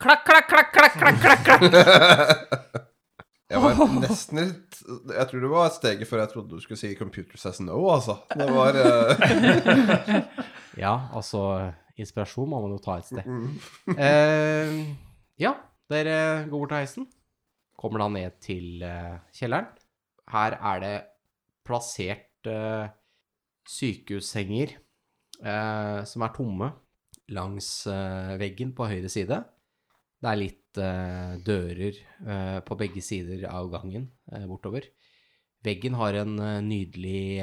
Klakk, klakk, klakk, klakk, klakk, klakk, klakk. [LAUGHS] Jeg var nesten litt Jeg tror det var steget før jeg trodde du skulle si 'Computer says no', altså. Det var eh, [LAUGHS] Ja, altså Inspirasjon må man jo ta et sted. mm. Ja, dere går bort til heisen. Kommer da ned til eh, kjelleren. Her er det plassert eh, sykehussenger eh, som er tomme langs veggen på høyre side. Det er litt dører på begge sider av gangen bortover. Veggen har en nydelig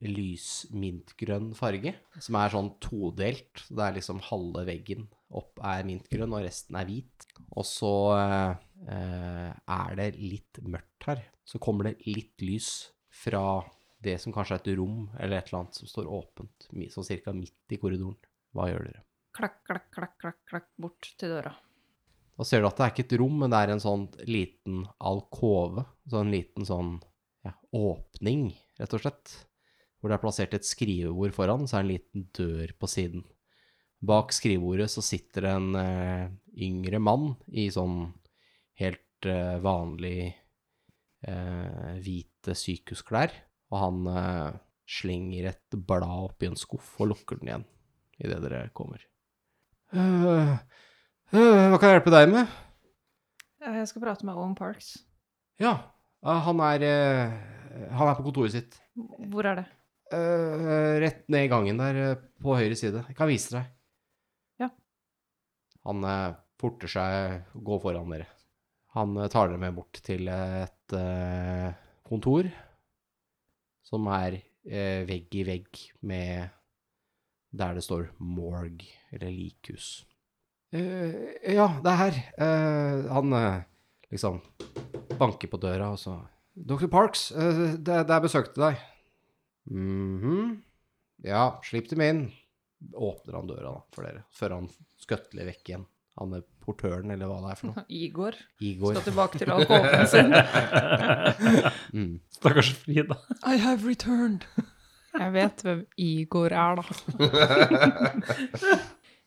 eh, lysmintgrønn farge, som er sånn todelt. Så det er liksom halve veggen opp er mintgrønn, og resten er hvit. Og så eh, er det litt mørkt her. Så kommer det litt lys fra det som kanskje er et rom, eller et eller annet som står åpent, sånn cirka midt i korridoren. Hva gjør dere? Klakk, klakk, klakk, klakk, klakk, bort til døra. Da ser du at det er ikke et rom, men det er en sånn liten alkove. Så en liten sånn ja, åpning, rett og slett. Hvor det er plassert et skrivebord foran, så er det en liten dør på siden. Bak skrivebordet så sitter det en eh, yngre mann i sånn helt eh, vanlig eh, hvite sykehusklær. Og han eh, slenger et blad oppi en skuff og lukker den igjen idet dere kommer. Uh, uh, hva kan jeg hjelpe deg med? Jeg skal prate med Owen Parks. Ja, han er, han er på kontoret sitt. Hvor er det? Eh, rett ned i gangen der uh, på høyre side. Jeg kan vise deg. Ja. Han uh, forter seg å gå foran dere. Han tar dere med bort til et kontor som er vegg i vegg med der det står morgue, eller likhus. Eh, ja, det er her. Eh, han liksom banker på døra, og så Dr. Parks, det, det er besøk til deg. Mhm. Ja, slipp dem inn. Åpner han døra da, for dere, før han skøtler vekk igjen. Han er portøren, eller hva det er for noe. [LAUGHS] Igor Igor. skal tilbake til alkoholen sin. [LAUGHS] Mm. Stakkars Frida. I have returned. Jeg vet hvem Igor er, da. [LAUGHS]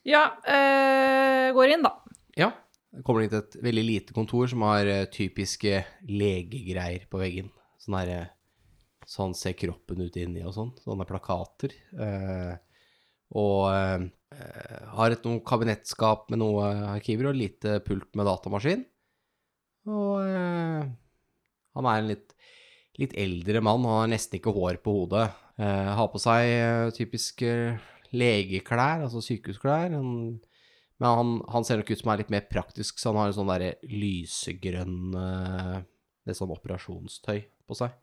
Ja, øh, går inn, da. Ja. Kommer inn til et veldig lite kontor som har eh, typiske legegreier på veggen. Sånn her eh, Sånn ser kroppen ut inni og sånn. Sånne plakater. Eh, og eh, eh, har et noe kabinettskap med noe arkiver og lite pult med datamaskin. Og eh, han er en litt, litt eldre mann, han har nesten ikke hår på hodet. Eh, har på seg eh, typiske legeklær, altså sykehusklær. Han, men han, han ser nok ut som er litt mer praktisk, så han har en sånn derre lysegrønn eh, er sånn operasjonstøy på seg.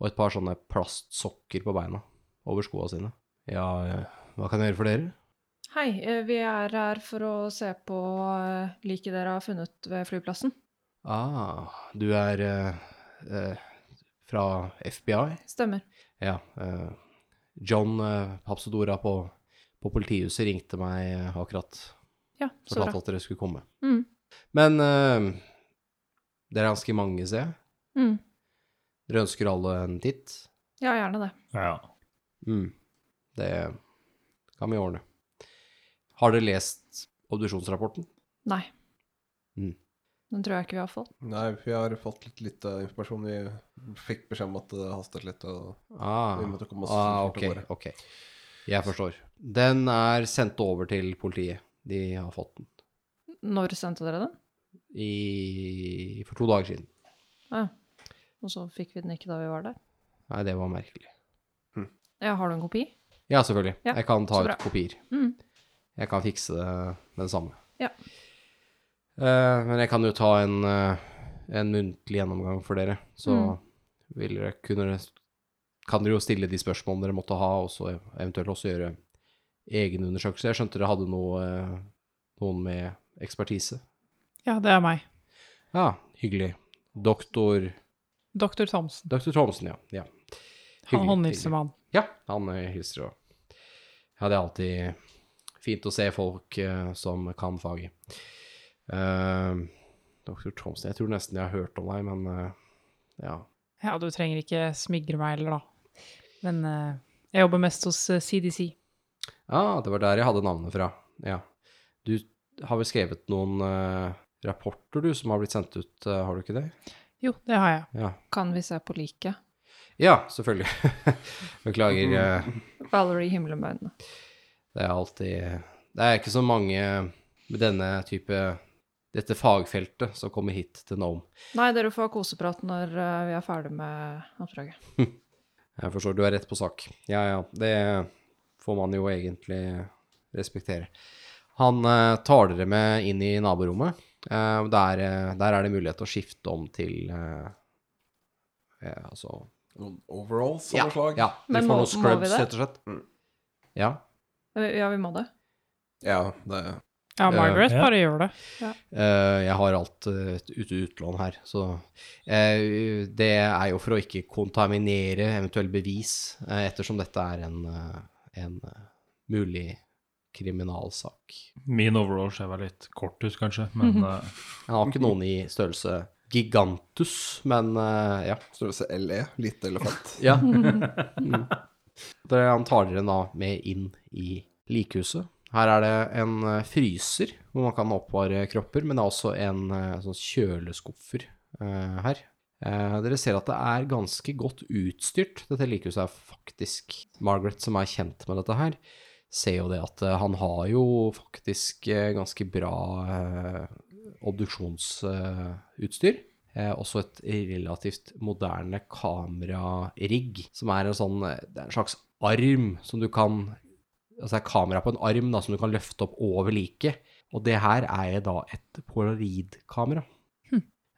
Og et par sånne plastsokker på beina over skoa sine. Ja, eh, hva kan jeg gjøre for dere? Hei, eh, vi er her for å se på eh, liket dere har funnet ved flyplassen. Ah, du er eh, eh, fra FBI? Stemmer. Ja. eh, John uh, Papsodora på, på politihuset ringte meg eh, akkurat. Ja, så Fortalte at dere skulle komme. Mm. Men eh, dere er ganske mange, ser jeg. Mm. Dere ønsker alle en titt? Ja, gjerne det. Ja. Mm. Det kan vi ordne. Har dere lest obduksjonsrapporten? Nei. Mm. Den tror jeg ikke vi har fått. Nei, vi har fått litt lite informasjon. Vi fikk beskjed om at det hastet litt, og Ah, vi måtte komme oss ah fort ok, av gårde. ok. Jeg forstår. Den er sendt over til politiet. De har fått den Når sendte dere den? i, for to dager siden. Ja. Og så fikk vi den ikke da vi var der. Nei, det var merkelig. Ja, har du en kopi? Ja, selvfølgelig. Ja, jeg kan ta ut kopier. Mm. Jeg kan fikse det med det samme. Ja. Uh, men jeg kan jo ta en, uh, en muntlig gjennomgang for dere, så Mm. vil dere kunne Kan dere jo stille de spørsmålene dere måtte ha, og så eventuelt også gjøre egenundersøkelser. Jeg skjønte dere hadde noe, uh, noen med ekspertise. Ja, det er meg. Ja, hyggelig. Doktor Dr. Thomsen. Dr. Thomsen, ja. ja. Han hilser håndhilser med han. Ja, han eh, hilser òg. Ja, det er alltid fint å se folk uh, som kan faget. Uh, Dr. Thomsen Jeg tror nesten jeg har hørt om deg, men uh, ja. Ja, du trenger ikke smigre meg heller, da. Men jeg jobber mest hos CDC. Ja, det var der jeg hadde navnet fra. Ja. Du har vel skrevet noen rapporter, du, som har blitt sendt ut, har du ikke det? Jo, det har jeg. Ja, Kan vi se på liket? ja selvfølgelig. [LAUGHS] Beklager. eh, Valerie himler med øynene. Det er alltid Det er ikke så mange med denne type Dette fagfeltet som kommer hit til Nome. Nei, dere får ha koseprat når eh, vi er ferdig med oppdraget. [LAUGHS] Jeg forstår, du er rett på sak. Ja, ja, det får man jo egentlig respektere. Han eh, tar dere med inn i naborommet. Eh, der, eh, der er det mulighet til å skifte om til uh, uh, Altså Noen overalls av Ja, noe slag? ja Vi får må- noen scrubs, rett og slett. Mm. Ja. Ja, vi må det. Ja, det Ja, Margaret uh, bare gjør det. Eh, jeg har alt uh, utlån her, så eh, Det er jo for å ikke kontaminere eventuelle bevis, ettersom dette er en, en mulig kriminalsak. Min overall ser vel litt kort ut, kanskje, men uh... Jeg har ikke noen i størrelse gigantus, men uh, ja. størrelse LE. Lite elefant. ja. [LAUGHS] Mm. Han tar dere da med inn i likhuset. Her er det en eh, fryser hvor man kan oppvare kropper, men det er også en eh, sånn kjøleskuffer eh, her. Eh, dere ser at det er ganske godt utstyrt. Dette likehuset er faktisk Margaret, som er kjent med dette her, ser jo det at eh, han har jo faktisk eh, ganske bra eh, obduksjonsutstyr. Eh, også et relativt moderne kamerarigg, som er en sånn er en slags arm som du kan Altså det er kamera på en arm da, som du kan løfte opp over liket. Og det her er da et polaroidkamera.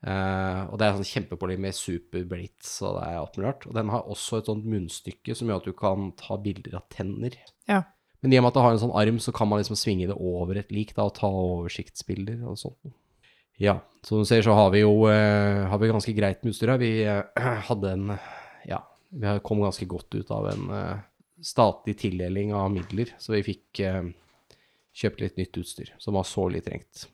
Uh, og det er sånn kjempepålig med superblitz og det er alt mulig rart. Og den har også et sånt munnstykke som gjør at du kan ta bilder av tenner. Ja. Men i og med at det har en sånn arm, så kan man liksom svinge det over et lik da, og ta oversiktsbilder og sånt. Ja, som du ser så har vi jo eh, har vi ganske greit med utstyr her. Vi eh, [CLEARS THROAT] hadde en Ja, vi kom ganske godt ut av en eh, statlig tildeling av midler, så vi fikk kjøpt litt nytt utstyr som var sårlig trengt.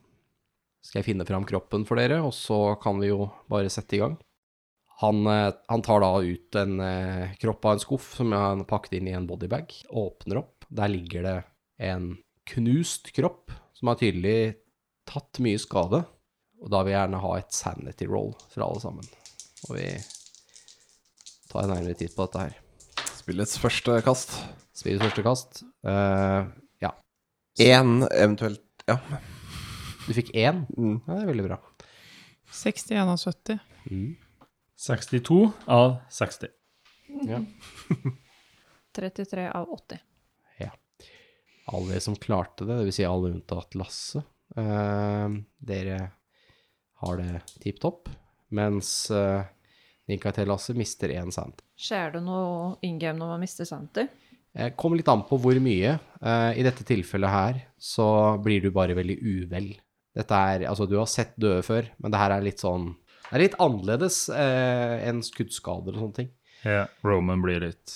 Skal jeg finne fram kroppen for dere, og så kan vi jo bare sette i gang. Han, han tar da ut en kropp av en skuff som han pakket inn i en bodybag, åpner opp. Der ligger det en knust kropp som har tydelig tatt mye skade. Og da vil jeg gjerne ha et sanity roll fra alle sammen. Og vi tar en nærmere titt på dette her. Spillets første kast. Spillets første kast. Uh, ja. Én eventuelt Ja. Du fikk én? Mm. Ja, det er veldig bra. 61 av 70. Mm. 62 av 60. Ja. [LAUGHS] 33 av 80. Alle som klarte det, dvs. Si alle unntatt Lasse, eh, dere har det tipp topp. Mens uh, Nikatel Lasse mister én cent. Skjer det noe in game når man mister center? Eh, kommer litt an på hvor mye. Eh, I dette tilfellet her så blir du bare veldig uvel. Dette er Altså, du har sett døde før, men det her er litt sånn Det er litt annerledes eh, enn skuddskader og sånne ting. Ja, Roman blir litt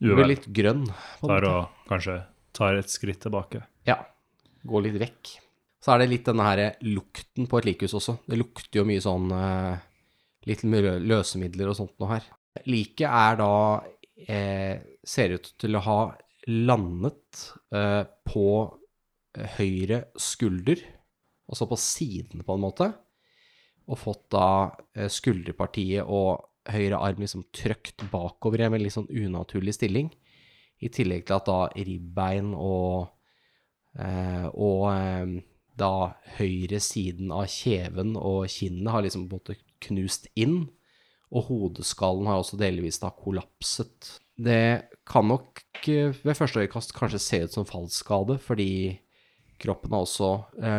Du blir litt grønn. på måte. og kanskje tar et skritt tilbake. Ja. Gå litt vekk. Så er det litt denne her lukten på et likhus også. Det lukter jo mye sånn eh, Litt løsemidler og sånt noe her. Liket er da eh, Ser ut til å ha landet eh, på høyre skulder, altså på siden på en måte, og fått da eh, skulderpartiet og høyre arm liksom trøkt bakover i en litt sånn unaturlig stilling. I tillegg til at da ribbein og, eh, og eh, da høyre siden av kjeven og kinnet har liksom på knust inn, og hodeskallen har også delvis da kollapset. Det kan nok eh, ved første øyekast kanskje se ut som fallskade, fordi kroppen har også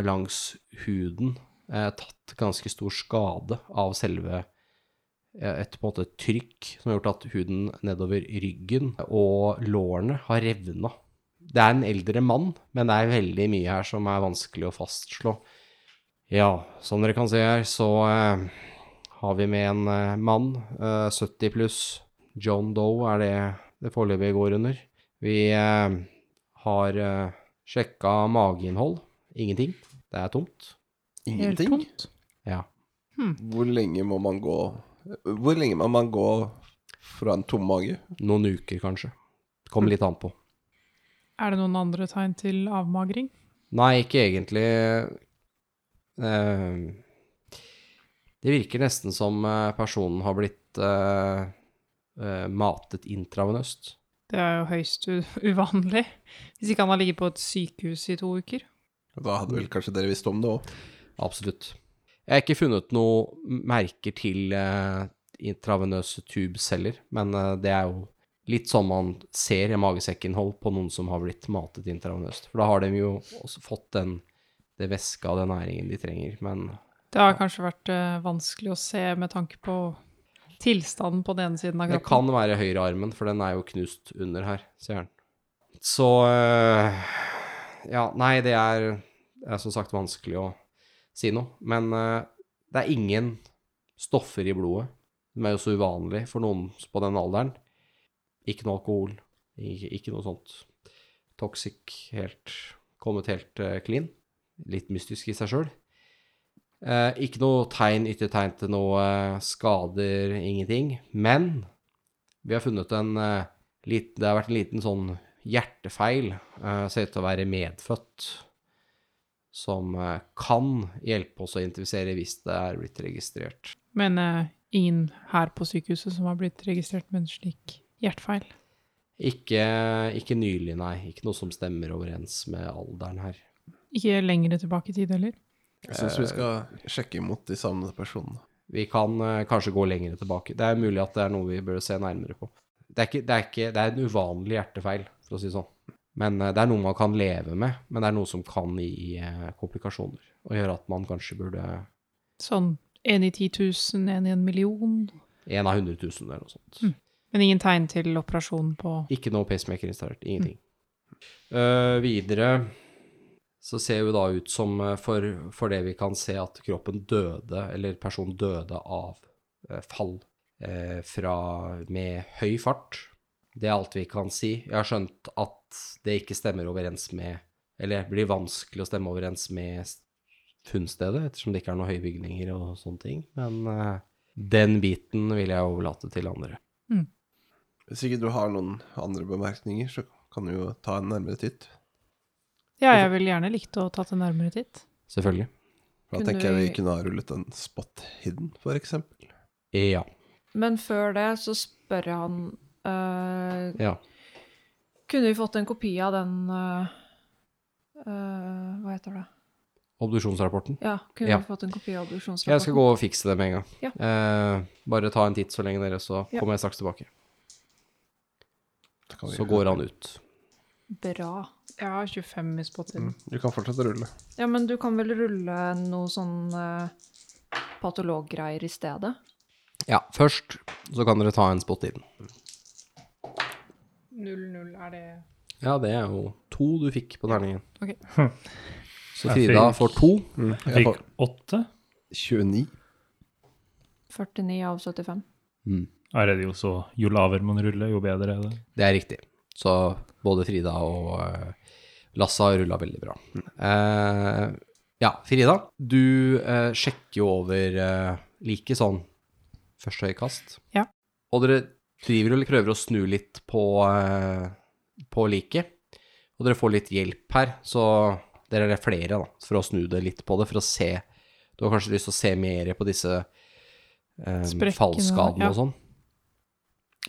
langs huden tatt ganske stor skade av selve et på en måte trykk som har gjort at huden nedover ryggen og lårene har revna. Det er en eldre mann, men det er veldig mye her som er vanskelig å fastslå. Ja, som dere kan se her, så eh, har vi med en eh, mann, eh, 70 pluss. John Doe er det det foreløpig går under. Vi eh, har eh, sjekka mageinnhold. Ingenting. Det er tomt. Ingenting? Helt tomt. Ja. Hvor lenge må man gå Hvor lenge må man gå Fra en tom mage. Noen uker, kanskje. Kommer litt an på. Er det noen andre tegn til avmagring? Nei, ikke egentlig. Eh, det virker nesten som eh, personen har blitt eh, matet intravenøst. Det er jo høyst uvanlig. Hvis ikke han har ligget på et sykehus i to uker. Da hadde vel kanskje dere visst om det òg. Absolutt. Jeg har ikke funnet noe merker til eh, intravenøse tubceller, men eh, det er jo litt sånn man ser i magesekkinnhold på noen som har blitt matet intravenøst. For da har de jo også fått den, det væska og den næringen de trenger, men Det har kanskje vært eh, vanskelig å se med tanke på tilstanden på den ene siden av det kan være høyrearmen, for den er jo knust under her, sier han. Så eh, Ja, nei, det er, det er som sagt vanskelig å si noe. Men eh, det er ingen stoffer i blodet. De er jo så uvanlig for noen på den alderen. Ikke noe alkohol, ikke, ikke noe sånt. Toxic helt Kommet helt eh, clean. Litt mystisk i seg sjøl. Eh, ikke noe tegn, yttertegn til noe eh, skader, ingenting. Men vi har funnet en eh, liten Det har vært en liten sånn hjertefeil. eh, ser ut til å være medfødt. Som eh, kan hjelpe oss å identifisere hvis det er blitt registrert. Men uh, ingen her på sykehuset som har blitt registrert med en slik hjertefeil. Ikke, ikke nylig, nei. Ikke noe som stemmer overens med alderen her. Ikke lengre tilbake i tid heller. Jeg syns vi skal sjekke imot de savnede personene. Vi kan uh, kanskje gå lenger tilbake. Det er mulig at det er noe vi bør se nærmere på. Det er, ikke, det, er ikke, det er en uvanlig hjertefeil, for å si det sånn. Men eh, det er noe man kan leve med, men det er noe som kan gi eh, komplikasjoner. Og gjøre at man kanskje burde Sånn én i 10 000, én i en million. En av 100 000 eller noe sånt. Mm. Men ingen tegn til operasjon på Ikke noe pacemaker installert. Ingenting. Eh, videre så ser jo da ut som, for, for det vi kan se, at kroppen døde, eller personen døde av uh, fall uh, fra med høy fart. Det er alt vi kan si. Jeg har skjønt at det ikke stemmer overens med Eller blir vanskelig å stemme overens med funnstedet, ettersom det ikke er noen høye bygninger og sånne ting. Men uh, den biten vil jeg overlate til andre. Hvis ikke du har noen andre bemerkninger, så kan du jo ta en nærmere titt. Ja, jeg ville gjerne likt å tatt en nærmere titt. Selvfølgelig. Da tenker jeg vi kunne ha rullet en spot hidden, for eksempel. Ja. Men før det så spør jeg han eh, Ja. Kunne vi fått en kopi av den uh, uh, Hva heter det? Obduksjonsrapporten. Ja, kunne Ja. vi fått en kopi av obduksjonsrapporten? Jeg skal gå og fikse det med en gang. Ja. Uh, bare ta en titt så lenge dere, så Ja. kommer jeg straks tilbake. Da kan vi- Så går han ut. Bra. Jeg har 25 i spottiden. Mm, Du kan fortsette å rulle. Ja, men du kan vel rulle noe sånn uh, patologgreier i stedet? Ja, først så kan dere ta en spot i den. 0-0, er det Ja, det er jo to du fikk på terningen. Ok. Så Jeg Frida fikk- får to. Mm, Jeg fikk åtte. 29. 49 av 75. Mm. Her er det jo så Jo lavere man ruller, jo bedre er det. Det er riktig. Så både Frida og eh, Lasse har rulla veldig bra. Eh, ja, Frida, du eh, sjekker jo over eh, like sånn første øyekast. Ja. Og dere driver og prøver å snu litt på, eh, på liket. Og dere får litt hjelp her, så dere er flere da, for å snu det litt på det, for å se Du har kanskje lyst til å se mer på disse eh, fallskadene ja. og sånn.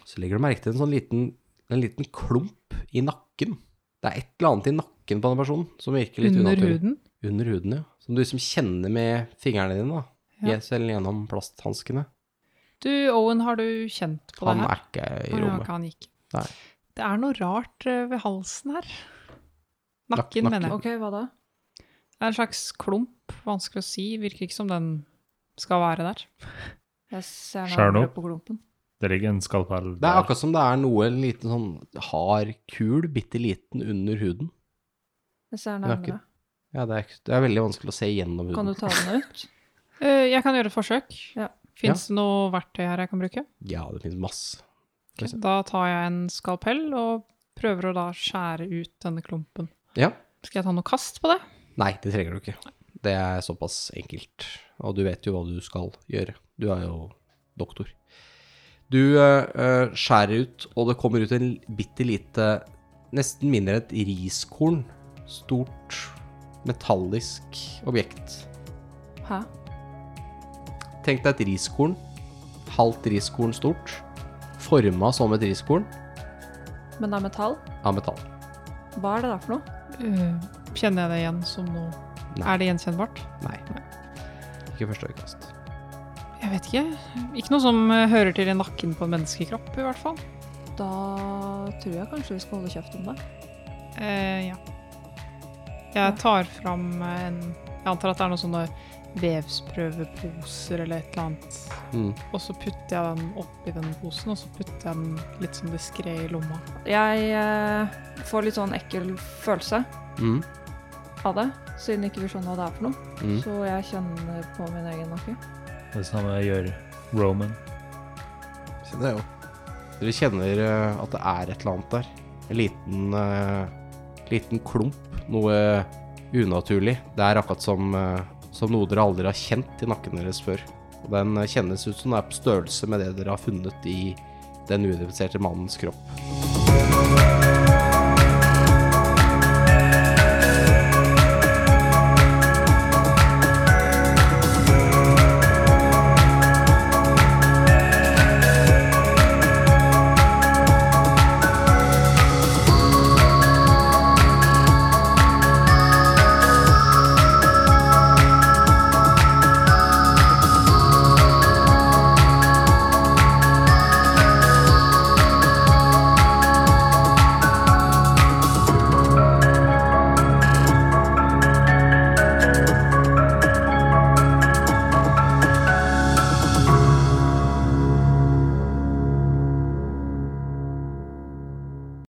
Så legger du merke til en sånn liten, en liten klump i nakken. Det er et eller annet i nakken på den personen som virker litt under unaturlig. huden. Under huden, ja. Som du liksom kjenner med fingrene dine, da. Ja. Selv gjennom plasthanskene. Du, Owen, har du kjent på Han det her? Han er ikke i rommet. han gikk. Nei. Det er noe rart eh, ved halsen her. Nakken, Nak- mener jeg. OK, hva da? Det er en slags klump, vanskelig å si. Virker ikke som den skal være der. Jeg ser nærmere på klumpen. Det ligger en skalpell Det er akkurat som det er noe en liten sånn hard kul, bitte liten, under huden. Jeg ser Nakken. nærmere. Ja, det er, det er veldig vanskelig å se gjennom huden. Kan du ta den ut? [LAUGHS] Eh, jeg kan gjøre et forsøk. Ja. Fins det noe verktøy her jeg kan bruke? Ja, det finnes masse. Okay. Da tar jeg en skalpell og prøver å da skjære ut denne klumpen. Ja. Skal jeg ta noe kast på det? Nei, det trenger du ikke. Det er såpass enkelt. Og du vet jo hva du skal gjøre. Du er jo doktor. Du eh, skjærer ut, og det kommer ut en bitte lite Nesten mindre et riskorn. Stort, metallisk objekt. Hæ? Tenk deg et riskorn. Halvt riskorn stort. Forma som et riskorn Men det er metall? av metall. Hva er det der for noe? Uh, kjenner jeg det igjen som noe Nei. Er det gjenkjennbart? Nei. Ikke første øyekast. Jeg vet ikke. Ikke noe som eh, hører til i nakken på en menneskekropp, i hvert fall. Da tror jeg kanskje vi skal holde kjeft om det. Uh, ja. Jeg tar fram en Jeg antar at det er noen sånne vevsprøveposer eller et eller annet. Mm. Og så putter jeg den oppi den posen, og så putter jeg den litt sånn diskré i lomma. Jeg eh, får litt sånn ekkel følelse Mm. av det, siden ikke vi skjønner hva det er for noe. Mm. Så jeg kjenner på min egen nakke. Det samme gjør Roman. Kjenner jeg jo. Dere kjenner eh, at det er et eller annet der. En liten, uh, liten klump. Noe unaturlig. Det er akkurat som, eh, som noe dere aldri har kjent i nakken deres før. Og den eh, kjennes ut som den er på størrelse med det dere har funnet i den uidentifiserte mannens kropp.